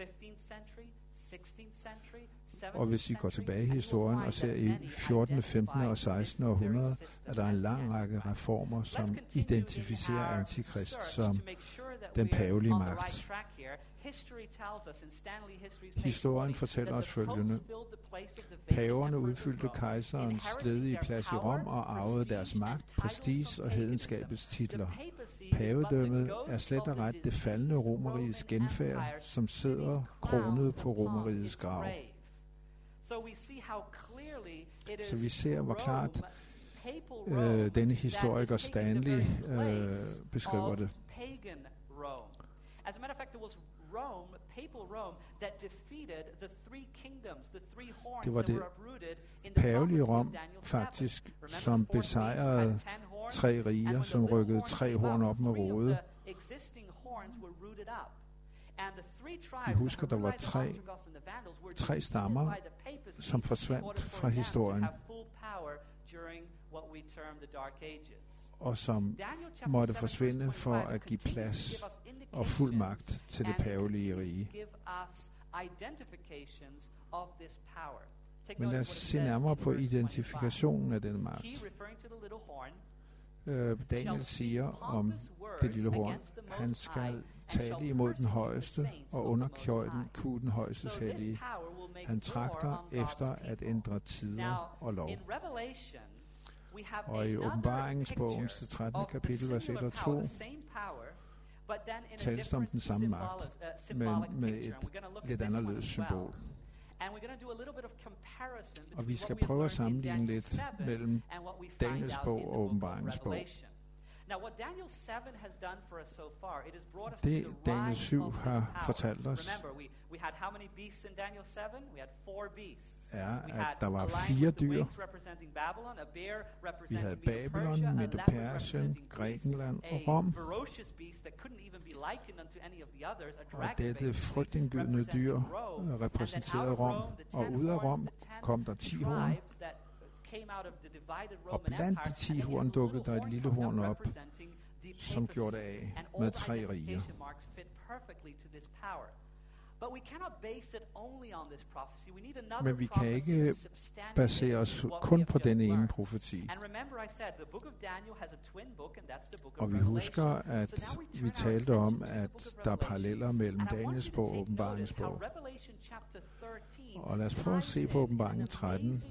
Speaker 2: 15th century, 16th century, 17th og hvis I går tilbage i historien og ser i 14., 15. og 16. århundrede, er der en lang række reformer, som identificerer antikrist som den pavelige magt. Historien fortæller os følgende. Paverne udfyldte kejserens ledige plads i Rom og arvede deres magt, prestige og hedenskabets titler. Pavedømmet er slet og ret det faldende romeriges genfærd, som sidder kronet på romeriets grav. Så vi ser, hvor klart øh, denne historiker Stanley øh, beskriver det. As a matter of fact, it was Rome, papal Rome, that defeated the three kingdoms, the three horns det var det pavelige Rom faktisk, som besejrede tre riger, som rykkede tre horn op med rode. Vi husker, der var tre, tre stammer, som forsvandt fra historien og som måtte forsvinde for at give plads og fuld magt til det pavelige rige. Men lad os se nærmere på identifikationen af denne magt. Øh, Daniel siger om det lille horn, han skal tale imod den højeste og under kunne den højeste hellige. Han trakter efter at ændre tider og lov. Og i åbenbaringsbogens 13. kapitel, vers 1 og 2, tales om den samme magt, uh, men med et lidt anderledes symbol. Og vi skal prøve at sammenligne lidt mellem Daniels bog og åbenbaringens bog. Det, Daniel 7 har fortalt os,
Speaker 1: Remember, we, we had how many beasts in Daniel 7? We had four beasts.
Speaker 2: er, at der var fire dyr. Vi havde Babylon, Medo-Persien, Grækenland og Rom. Og dette frygtindgydende dyr repræsenterede Rom, og ud af Rom kom der ti horn, og blandt de ti horn dukkede der et lille horn op, som gjorde det af med tre riger. Men vi kan ikke basere os kun på den ene profeti. Og vi husker, at vi talte om, at der er paralleller mellem Daniels bog og åbenbaringens bog. Og lad os prøve at se på åbenbaringen 13,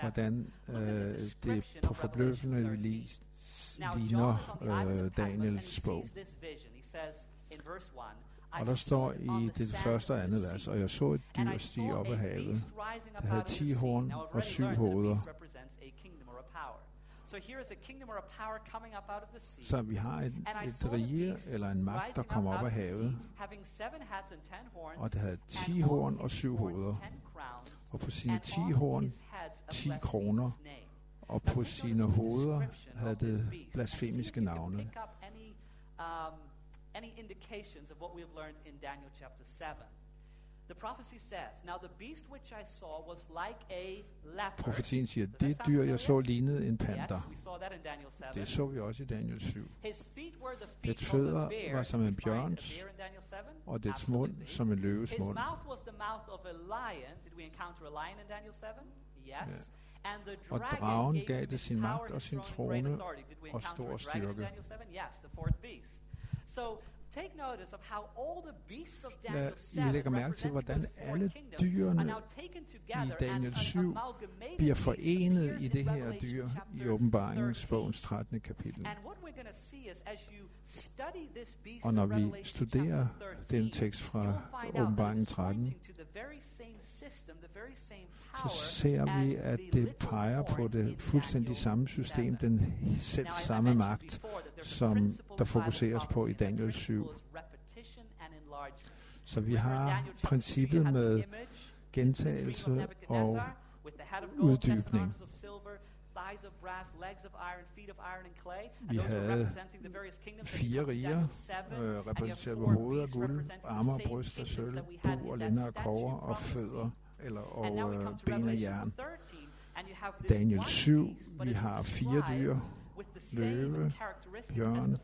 Speaker 2: hvordan øh, det på forbløffende vis ligner øh, Daniels bog. Og der står i det første og andet vers, og jeg så et dyr stige op af havet, der havde ti horn og syv hoveder. Så vi har et, et rige eller en magt, der kommer op af havet, og det havde ti horn og syv hoveder, og på sine ti horn ti kroner, og på sine hoveder havde det blasfemiske navne. any indications of what we have learned in Daniel chapter 7. The prophecy says, Now the beast which I saw was like a leopard. Profetien siger, det dyr, jeg så, lignede en panter. Yes, we saw that in Daniel 7. Det så vi også i Daniel 7. His feet were the feet dets fødder var som en bjørns, og dets mund som en løves mund. His mouth was the mouth of a lion. Did we encounter a lion in Daniel 7? Yes. The og dragen gav det sin magt og sin trone og stor styrke. Vi lægger mærke til, hvordan alle dyrene i Daniel 7 bliver forenet i det her dyr i åbenbaringens bogens 13. kapitel. Og når vi studerer den tekst fra åbenbaringen 13, så ser vi, at det peger på det fuldstændig samme system, den selv samme magt, som der fokuseres på i Daniel 7. Så vi har princippet med gentagelse og uddybning. Vi havde fire riger, øh, repræsenteret ved hovedet af guld, arme og bryst af sølv, bu og lænder af kover og fødder eller og øh, ben af jern. Daniel 7, vi har fire dyr, løve, bjørn,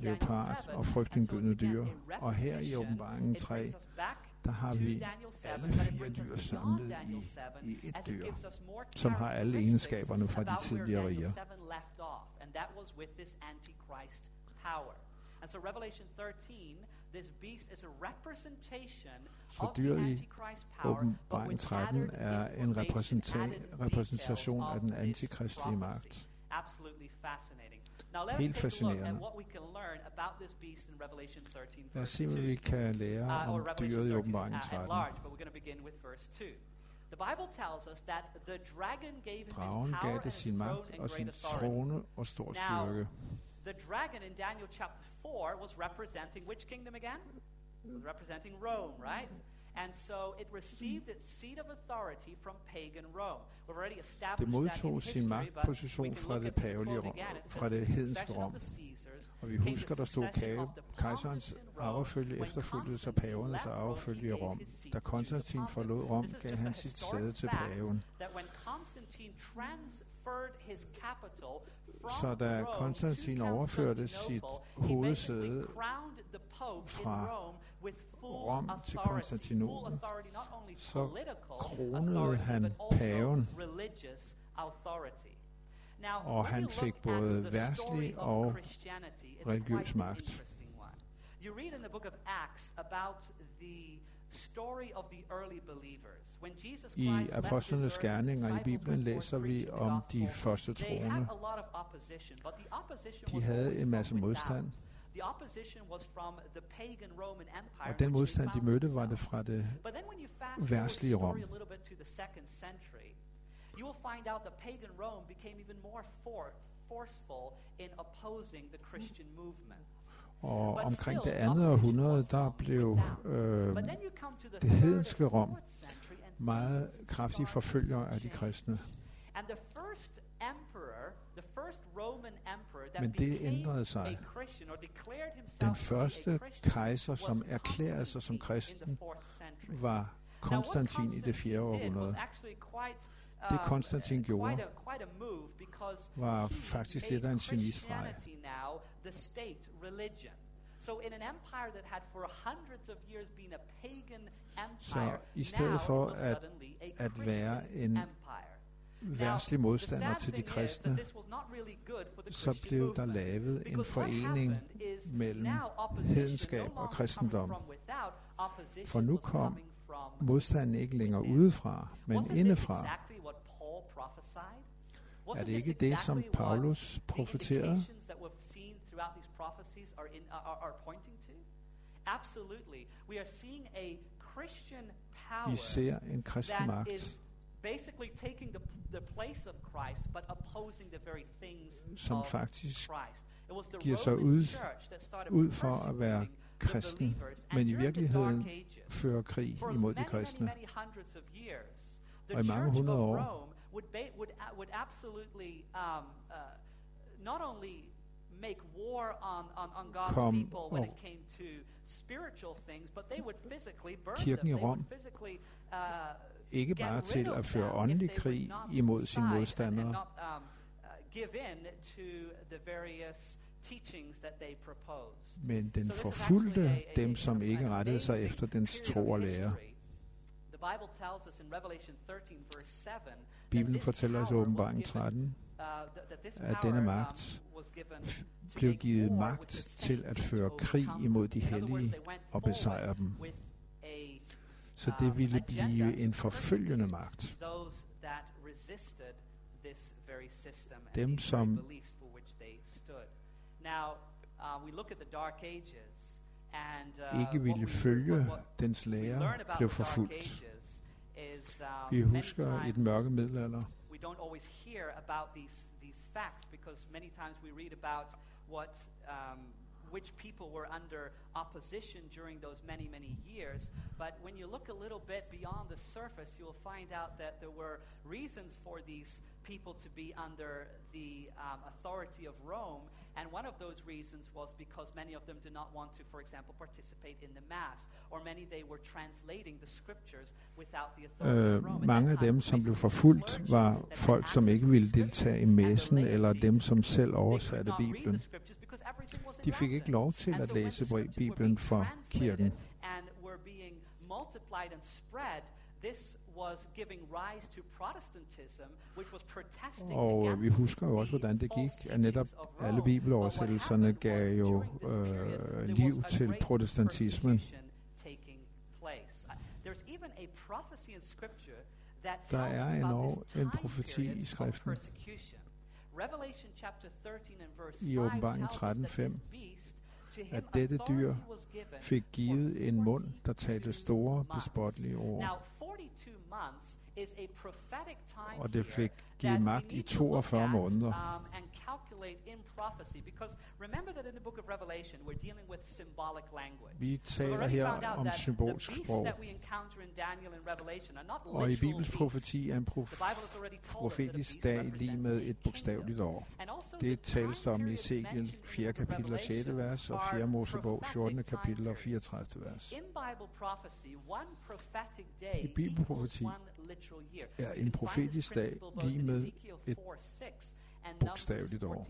Speaker 2: leopard og frygtindgydende dyr. Og her i åbenbaringen 3, der har vi alle fire dyr samlet i, i et dyr, som har alle egenskaberne fra de tidligere riger. And so Revelation 13, this beast is a representation så dyret i åbenbaring 13 er en repræsentation af den antikristlige magt. Helt fascinerende. Lad os se, hvad vi kan lære uh, om dyret i åbenbaringen 13. The Bible tells us that the dragon gave him Dragen gav det sin magt og sin trone og stor styrke. The dragon in Daniel chapter 4 was representing which kingdom again? It was representing Rome, right?
Speaker 1: And so it received its seat of authority from pagan Rome. We've already established
Speaker 2: det modtog sin magtposition fra det pavelige Rom, fra det hedenske Rom. Og vi husker, der stod kage, kejserens arvefølge efterfulgtes af pavernes arvefølge i Rom. Da Konstantin forlod Rom, gav han sit sæde til paven. Så da Konstantin overførte sit hovedsæde fra Rom til Konstantinopel, så kronede han paven, og han fik både værtslig og religiøs magt. You read in the book of Acts about the story of the early believers. When Jesus I apostlenes gerninger i Bibelen læser vi om de første troende. De havde en masse modstand. Og den modstand de mødte var det fra det værtslige Rom. You will find out that pagan Rome became even more for, forceful in opposing the Christian movement. Og omkring det andet århundrede, der blev øh, det hedenske Rom meget kraftige forfølger af de kristne. Men det ændrede sig. Den første kejser, som erklærede sig som kristen, var Konstantin i det 4. århundrede. Det Konstantin gjorde, var faktisk lidt af en genistreg. So in an empire that had for hundreds of years been a pagan empire, så i stedet for at, at være en værtslig modstander til de kristne, så blev der lavet en forening mellem hedenskab og kristendom. For nu kom modstanden ikke længere udefra, men indefra. Er det ikke det, som Paulus profeterede? Vi ser en kristen magt, basically taking the, the place of Christ, but opposing the very things som faktisk giver sig ud, ud for at være kristen, men i virkeligheden fører krig imod de kristne. Og i mange hundrede år would, would, would absolutely um, uh, not only make war on, on, on God's Kom people when it came to spiritual things, but they would physically burn Kirken them. i Rom physically, uh, ikke bare til at føre åndelig krig imod sine modstandere, um, uh, give in to the various men den forfulgte dem, som ikke rettede sig efter dens tro og lære. Bibelen fortæller os i åbenbaringen 13, uh, at denne um, magt blev givet magt til at føre krig imod de hellige og besejre dem. Så det um, ville blive en forfølgende magt. Dem, som ikke ville følge dens lære, blev forfulgt. Vi husker i den mørke middelalder, we don't always hear about these these facts because many times we read about what um, which people were under opposition during those many, many years. But when you look a little bit beyond the surface, you'll find out that there were reasons for these people to be under the um, authority of Rome. And one of those reasons was because many of them did not want to, for example, participate in the Mass, or many they were translating the scriptures without the authority of Rome. mange af dem, som blev forfulgt, var folk, som ikke ville deltage i messen, eller dem, som selv oversatte Bibelen. De fik ikke lov til at læse Bibelen for kirken. This was giving rise to Protestantism, which was protesting og vi husker jo også, hvordan det gik, at netop alle bibeloversættelserne gav jo øh, liv til protestantismen. Der er endnu en profeti i skriften. I åbenbaringen 13.5 at dette dyr fik givet en mund, der talte store, bespottelige ord. Og det fik givet magt i 42 måneder.
Speaker 1: Encapsulate in prophecy because remember that in the book of Revelation we're dealing with symbolic language.
Speaker 2: Vi taler her om symbolsk sprog. Og i Bibelens profeti er en prof- profetisk dag lige med et bogstaveligt år. Det tales om i Ezekiel 4. kapitel og 6. vers og 4. Mosebog 14. kapitel og 34. vers. I bibelprofeti er en profetisk dag lige med et bogstaveligt år.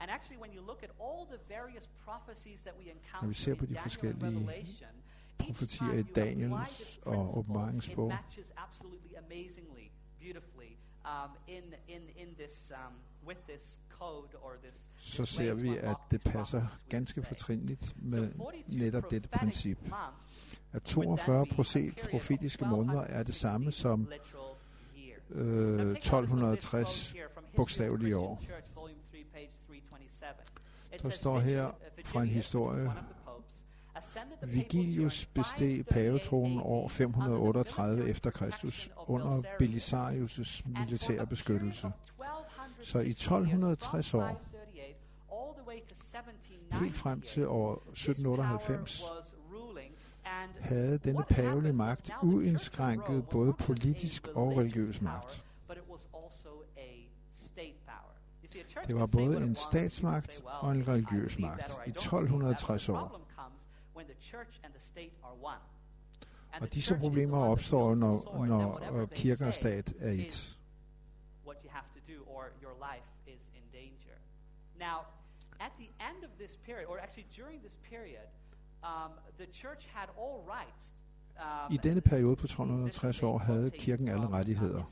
Speaker 2: And actually, when you look at all the various prophecies that we encounter ser på de forskellige profetier i Daniels og åbenbaringsbog, um, in, in, in this, um, with this code or this, så ser vi, at det passer ganske fortrinligt med netop dette princip. At 42 profetiske måneder er det samme som øh, 1260 bogstavelige år. Der står her fra en historie, Vigilius besteg pavetronen år 538 efter Kristus under Belisarius' militære beskyttelse. Så i 1260 år, helt frem til år 1798, havde denne pavelige magt uindskrænket både politisk og religiøs magt. Det var både en statsmagt og en religiøs magt i 1260 år. Og disse problemer opstår, når, når kirke og stat er et. Now, at the end of this period, or actually during this period, um, the church had all rights. Um, I denne periode på 1260 år havde kirken alle rettigheder.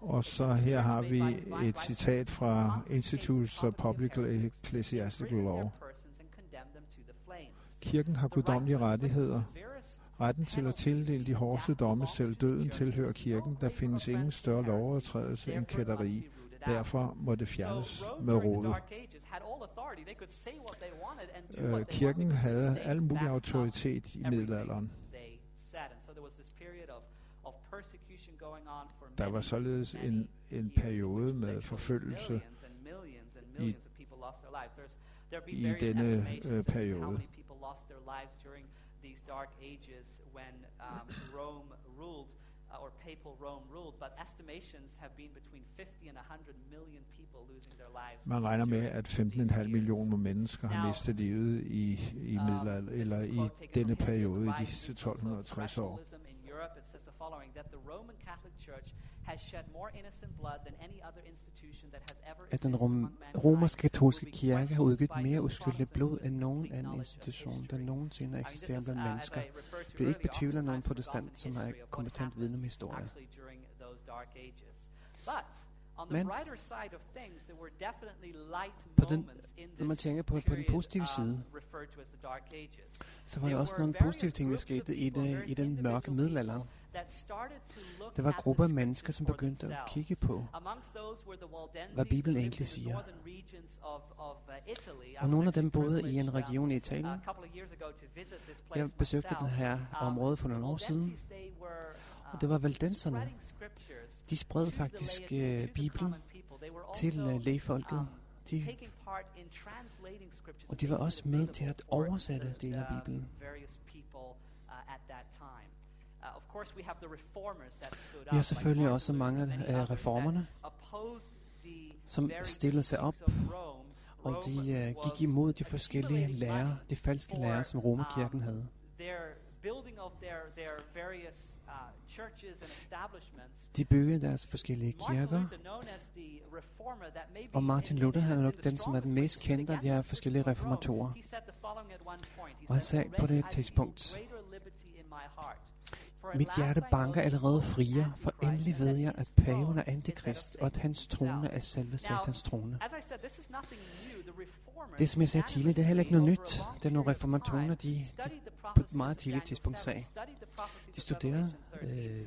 Speaker 2: Og så her har vi et citat fra Institutes of Public Ecclesiastical Law. Kirken har guddommelige rettigheder. Retten til at tildele de hårdeste domme, selv døden, tilhører kirken. Der findes ingen større lovovertrædelse end kætteri. Derfor må det fjernes med rodet. Øh, kirken havde al mulig autoritet i middelalderen. Der var således en, en periode med forfølgelse i, i denne øh, periode. these dark ages when um, Rome ruled uh, or papal Rome ruled, but estimations have been between 50 and 100 million people losing their lives. Man regner med, at 15,5 millioner mennesker har mistet livet i, i um, middelalder, eller i denne periode i disse 1260 år. Europe, it says the following that the Roman Catholic Church at den rom- romerske katolske kirke har udgivet mere uskyldigt blod end nogen anden institution, der nogensinde har eksisteret blandt mennesker. Det er ikke betvivlet nogen protestant, som har kompetent viden om historie. Men på den, når man tænker på, på den positive um, side, så var der også nogle positive ting, der skete i, det, i den mørke middelalder. Der var grupper af mennesker, som begyndte at kigge på, hvad Bibelen egentlig siger. Uh, og nogle af dem boede i en region i Italien. Jeg besøgte den her um, område for nogle år siden, og det var valdenserne. De spredte faktisk uh, Bibelen til uh, lægefolket. Um, de, og de var også med til at oversætte dele af Bibelen. Vi har selvfølgelig også mange af reformerne, som stillede sig op, og de uh, gik imod de forskellige lærer, de falske lærer, som Romerkirken havde. De byggede deres forskellige kirker, og Martin Luther han er nok den, som er den mest kendte af de her forskellige reformatorer. Og han sagde på det tidspunkt, mit hjerte banker allerede friere, for endelig ved jeg, at paven er antikrist, og at hans trone er selve satans trone. Det, som jeg sagde tidligere, det er heller ikke noget nyt. Det er nogle reformatorer, de, de på et meget tidligt tidspunkt sagde. De studerede øh,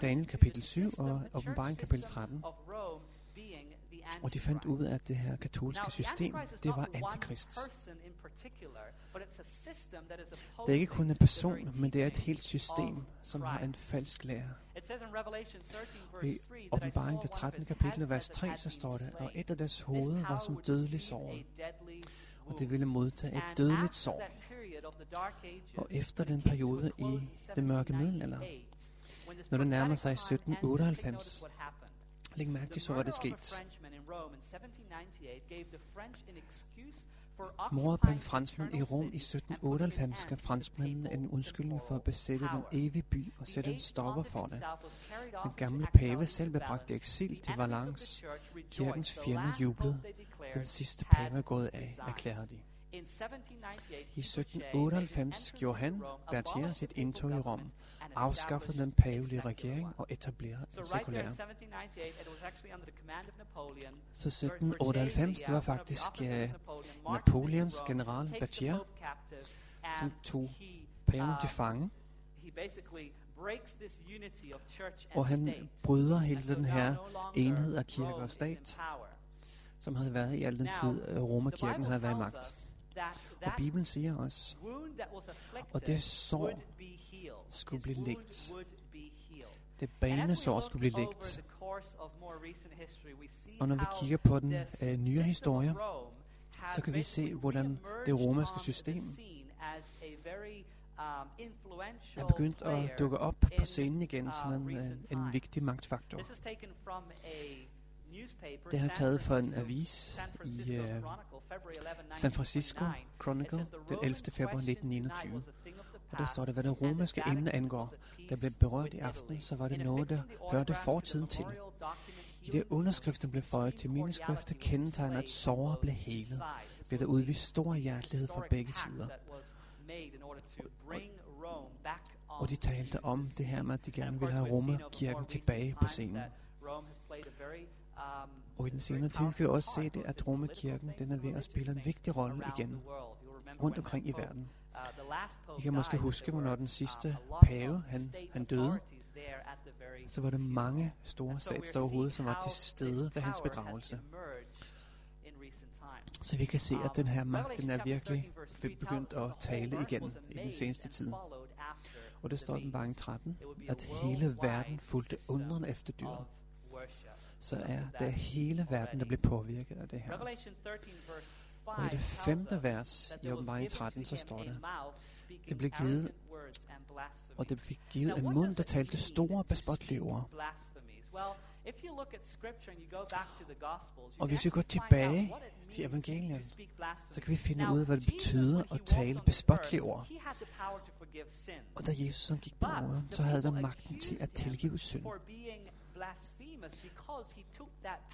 Speaker 2: Daniel kapitel 7 og åbenbaring kapitel 13. Og de fandt ud af, at det her katolske system, det var antikrist.
Speaker 3: Det er ikke kun en person, men det er et helt system, som har en falsk lære. I åbenbaring det 13. kapitel, vers 3, så står det, og et af deres hoveder var som dødelig sår, og det ville modtage et dødeligt sår. Og efter den periode i det mørke middelalder, når det nærmer sig 1798, læg mærke til så, hvad der skete. Mordet på en franskmand i Rom i 1798 gav franskmændene en undskyldning for at besætte den evige by og sætte en stopper for det. Den gamle pave selv blev bragt i eksil til Valence. Kirkens fjender jublede. Den sidste pave er gået af, erklærede de. I 1798 gjorde han, Berthier, sit indtog i Rom, afskaffede den pavelige regering og etablerede en sekulær. Så 1798, det var faktisk uh, Napoleons general Berthier, som tog paven til fange. Og han bryder hele den her enhed af kirke og stat, som havde været i al den tid, Romerkirken havde været i magt. Og Bibelen siger også, og det sår skulle blive lægt. Det banesår skulle blive lægt. Og når vi kigger på den uh, nye historie, så kan vi se, hvordan det romerske system er begyndt at dukke op på scenen igen som en, en, en vigtig magtfaktor. Det har taget fra en avis i uh, San Francisco Chronicle den 11. februar 1921. Og der står der, hvad det romerske emne angår, der blev berørt i aften, så var det noget, der hørte fortiden til. I det underskriften blev føjet til mindeskrifter kendetegner, at såret blev helet, blev der udvist stor hjertelighed fra begge sider. Og de talte om det her med, at de gerne ville have Romerkirken tilbage på scenen. Og i den senere tid kan vi også se det, at Romekirken den er ved at spille en vigtig rolle igen rundt omkring i verden. I kan måske huske, hvornår den sidste pave han, han døde. Så var det mange store statsoverhoveder, som var til stede ved hans begravelse. Så vi kan se, at den her magt, den er virkelig begyndt at tale igen i den seneste tid. Og det står den bange 13, at hele verden fulgte undren efter dyret så er det hele verden, der bliver påvirket af det her. Og i det femte vers i åbenbaring 13, så står det, det blev givet, og det fik givet en mund, der talte store bespotlige ord. Og hvis vi går tilbage til evangelien, så kan vi finde ud af, hvad det betyder at tale bespotlige ord. Og da Jesus gik på jorden, så havde der magten til at tilgive synd.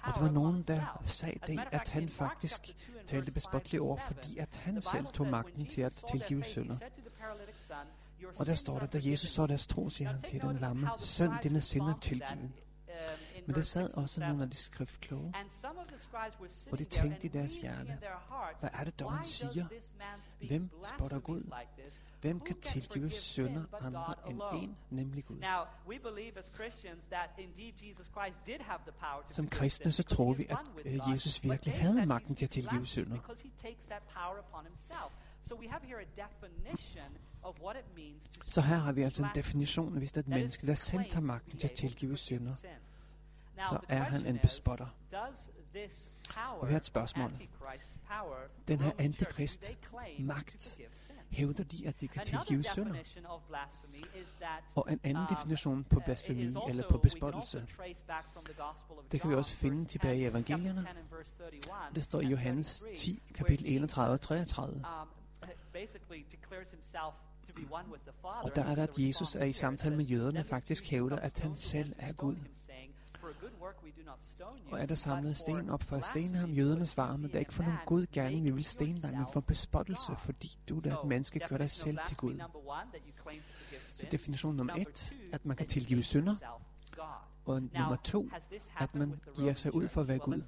Speaker 3: Og der var nogen, der sagde det, at han faktisk talte bespottelige ord, fordi at han selv tog magten til at tilgive synder. Og der står der, da Jesus så deres tro, siger han til den lamme, søn, dine synder tilgivet. Men der sad også nogle af de skriftkloge, og de tænkte i deres hjerte, hvad er det dog, han siger? Hvem spotter Gud? Hvem kan tilgive synder andre end en, nemlig Gud? Som kristne så tror vi, at øh, Jesus virkelig havde magten til at tilgive synder. Så her har vi altså en definition, hvis det er et menneske, der selv tager magten til at tilgive synder, så er han en bespotter. Og vi har et spørgsmål. Den her antikrist magt, hævder de, at de kan tilgive synder? Og en anden definition på blasfemi eller på bespottelse, det kan vi også finde tilbage i evangelierne. Det står i Johannes 10, kapitel 31 og 33. Og der er der, at Jesus er i samtale med jøderne faktisk hævder, at han selv er Gud. Og er der samlet sten op for at stene ham? Jøderne svarer, men det er ikke for nogen god gerning, vi vil stene dig, men for bespottelse, fordi du, der er et menneske, gør dig selv til Gud. Så definition nummer et, at man kan tilgive synder. Og nummer to, at man giver sig ud for at være Gud.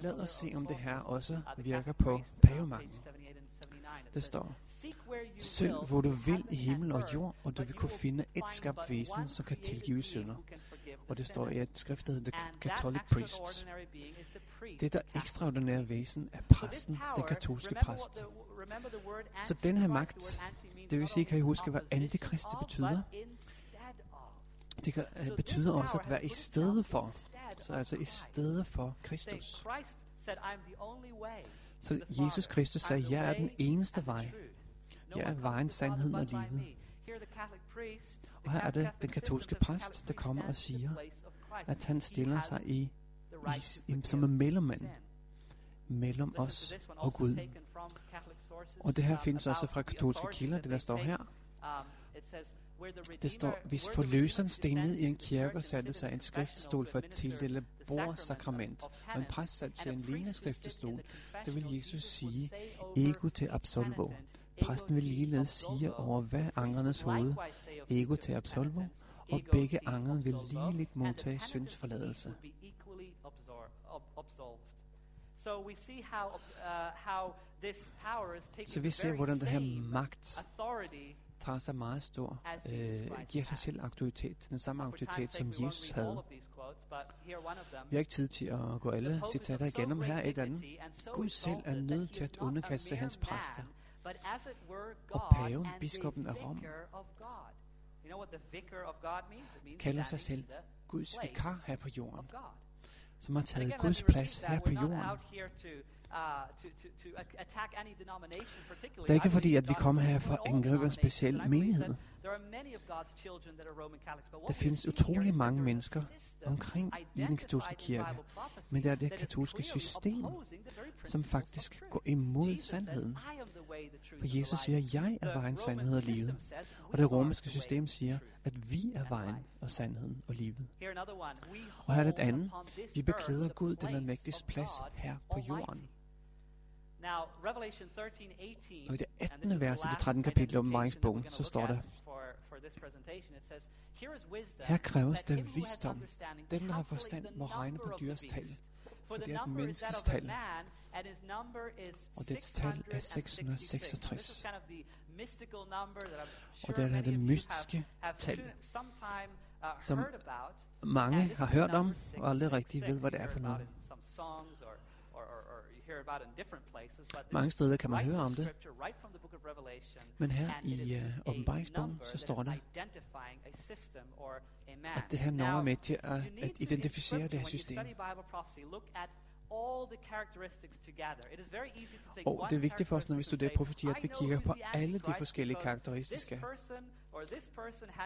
Speaker 3: Lad os se, om det her også virker på pavemagten. Det står, Søg, hvor du vil i himmel og jord, og du vil kunne finde et skabt væsen, som kan tilgive synder. Og det står i et skrift, der hedder The Catholic Priest. Det der ekstraordinære væsen er præsten, den katolske præst. Så den her magt, det vil sige, kan I huske, hvad antikrist det betyder? Det kan, uh, betyder også at være i stedet for. Så altså i stedet for Kristus. Så Jesus Kristus sagde, jeg er den eneste vej. Jeg er vejen, sandheden og livet. Og her er det den katolske præst, der kommer og siger, at han stiller sig i, i, i som en mellemmand mellem os og Gud. Og det her findes også fra katolske kilder, det der står her. Det står, hvis forløseren steg ned i en kirke og satte sig en skriftestol for at tildele bordsakrament, og en præst satte sig en lignende skriftestol, det vil Jesus sige, ego til absolvo. Præsten vil ligeledes sige over hver angernes hoved, ego til absolvo, og begge angere vil ligeligt modtage syndsforladelse. Så vi ser, hvordan den her magt tager sig meget stor, øh, giver sig selv autoritet, den samme autoritet, som Jesus havde. Vi har ikke tid til at gå alle citater igennem. Her et andet. Gud selv er nødt til at underkaste hans præster. Og paven, biskoppen af Rom, kalder sig selv Guds vikar her på jorden, som har taget Guds plads her på jorden. Uh, det er ikke fordi, at vi kommer her for at angribe en speciel menighed. Der findes utrolig mange mennesker omkring i den katolske kirke, men det er det katolske system, som faktisk går imod sandheden. For Jesus siger, jeg er vejen, sandhed og livet. Og det romerske system siger, at vi er vejen og sandheden og livet. Og her er det et andet. Vi beklæder Gud den almægtiges plads her på jorden. Og i det 18. vers i det 13. kapitel om åbenbaringsbogen, så står der, her kræves der visdom. Den, der har forstand, må regne på dyrs tal, for det er et menneskes tal, og dets tal er 666. Og det er det mystiske tal, uh, som mange har hørt om, og aldrig rigtig ved, hvad det er for noget. Mange steder kan man høre om det. Men her i uh, åbenbaringsbogen, så står der, at det her nummer er med til at, at identificere det her system. Og det er vigtigt for os, når vi studerer profeti, at vi kigger på alle de forskellige karakteristiske.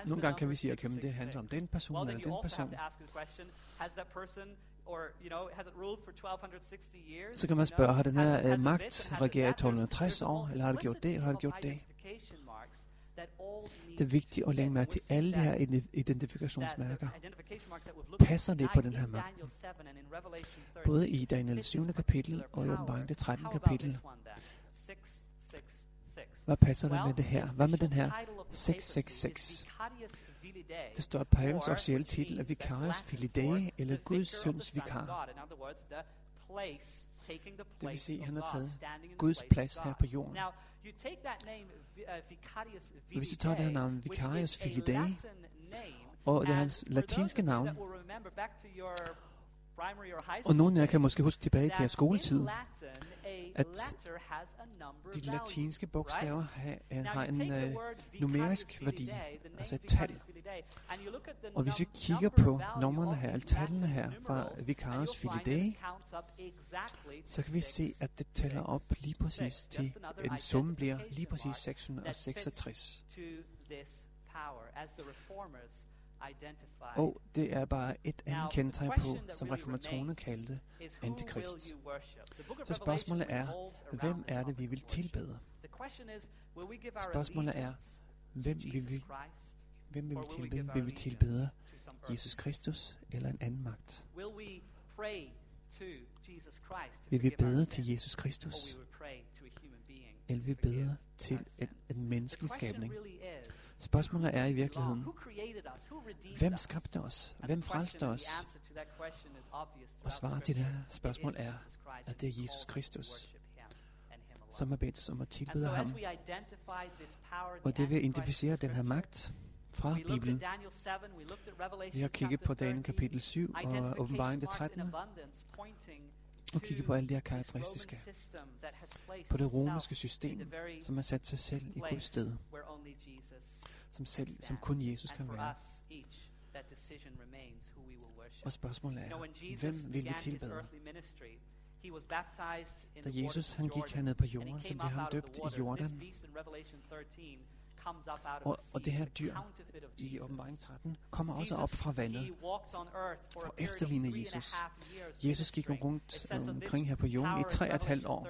Speaker 3: Nogle gange kan vi sige, at okay, det handler om den person eller den person. Så kan man spørge, har den her uh, magt regeret i 1260 år, eller har det gjort det, har det gjort det? Det er vigtigt at lægge mærke til alle de her identifikationsmærker. Passer det på den her magt? Både i Daniel 7. kapitel og i åbenbaring det 13. kapitel. Hvad passer der med det her? Hvad med den her 666? Det står, at pavens officielle titel er Vicarius Filidae, eller Guds søns vikar. Det vil sige, at han har taget Guds plads her på jorden. Hvis du tager det her navn, Vicarius Filidae, og det er hans latinske navn, og nogle af jer kan måske huske tilbage til jeres skoletid, at de latinske bogstaver har, har en uh, numerisk værdi, altså et tal. Og hvis vi kigger på numrene her, eller tallene her fra Vicarius Filidae, så kan vi se, at det tæller op lige præcis til, en sum bliver lige præcis 666. Og det er bare et andet kendetegn på, som reformatorerne kaldte antikrist. Så spørgsmålet er, hvem er det, vi vil tilbede? Spørgsmålet er, hvem vil vi, hvem vil vi tilbede? Vil vi tilbede Jesus Kristus eller en anden magt? Vil vi bede til Jesus Kristus? Eller vil vi bede til en, en menneskelig skabning? Spørgsmålet er i virkeligheden, hvem skabte os? Hvem frelste os? Og svaret til det her spørgsmål er, at det er Jesus Kristus, som har bedt os om at tilbede ham. Og det vil identificere den her magt, fra Bibelen. Vi har kigget på Daniel kapitel 7 og åbenbaring det 13. Og kigge på alle de her karakteristiske. På det romerske system, som har sat sig selv i Guds sted. Som, selv, som kun Jesus kan være. Og spørgsmålet er, hvem vil vi tilbede? Da Jesus han gik herned på jorden, så blev han døbt i Jordan. Og, og det her dyr i åbenbaring 13 kommer også op fra vandet for at efterligne Jesus. Jesus gik rundt omkring her på jorden i tre og et halvt år.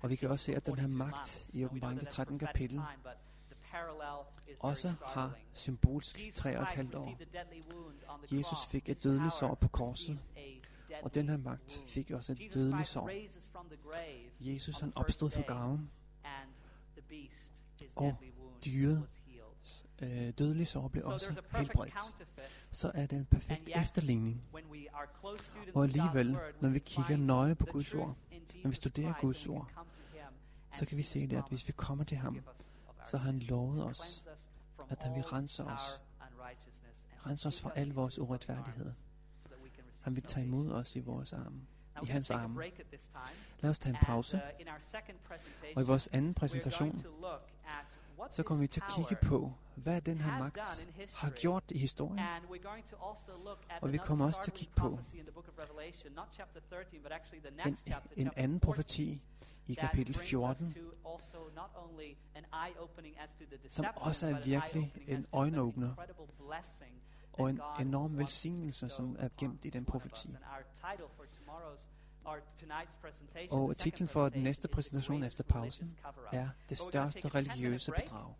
Speaker 3: Og vi kan også se, at den her magt i åbenbaring 13 kapitel også har symbolsk tre og et halvt år. Jesus fik et dødeligt sår på korset, og den her magt fik også et dødeligt sår. Jesus han opstod fra graven, og dyret øh, dødelige sår blev også helbredt. Så er det en perfekt efterligning. Og alligevel, når vi kigger nøje på Guds ord, når vi studerer Guds ord, så kan vi se det, at hvis vi kommer til ham, så har han lovet os, at han vil rense os, rense os fra al vores uretfærdighed. Han vil tage imod os i vores arme, i hans arme. Lad os tage en pause. Og i vores anden præsentation, så kommer vi til at kigge på, hvad den her magt har gjort i historien. Og vi kommer også til at kigge på en, en anden profeti i kapitel 14, som også er virkelig en øjenåbner og en enorm velsignelse, som er gemt i den profeti. Og titlen for den næste præsentation efter pausen er Det største religiøse bedrag.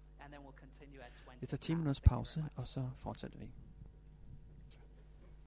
Speaker 3: Vi tager 10 minutters pause, og så fortsætter vi.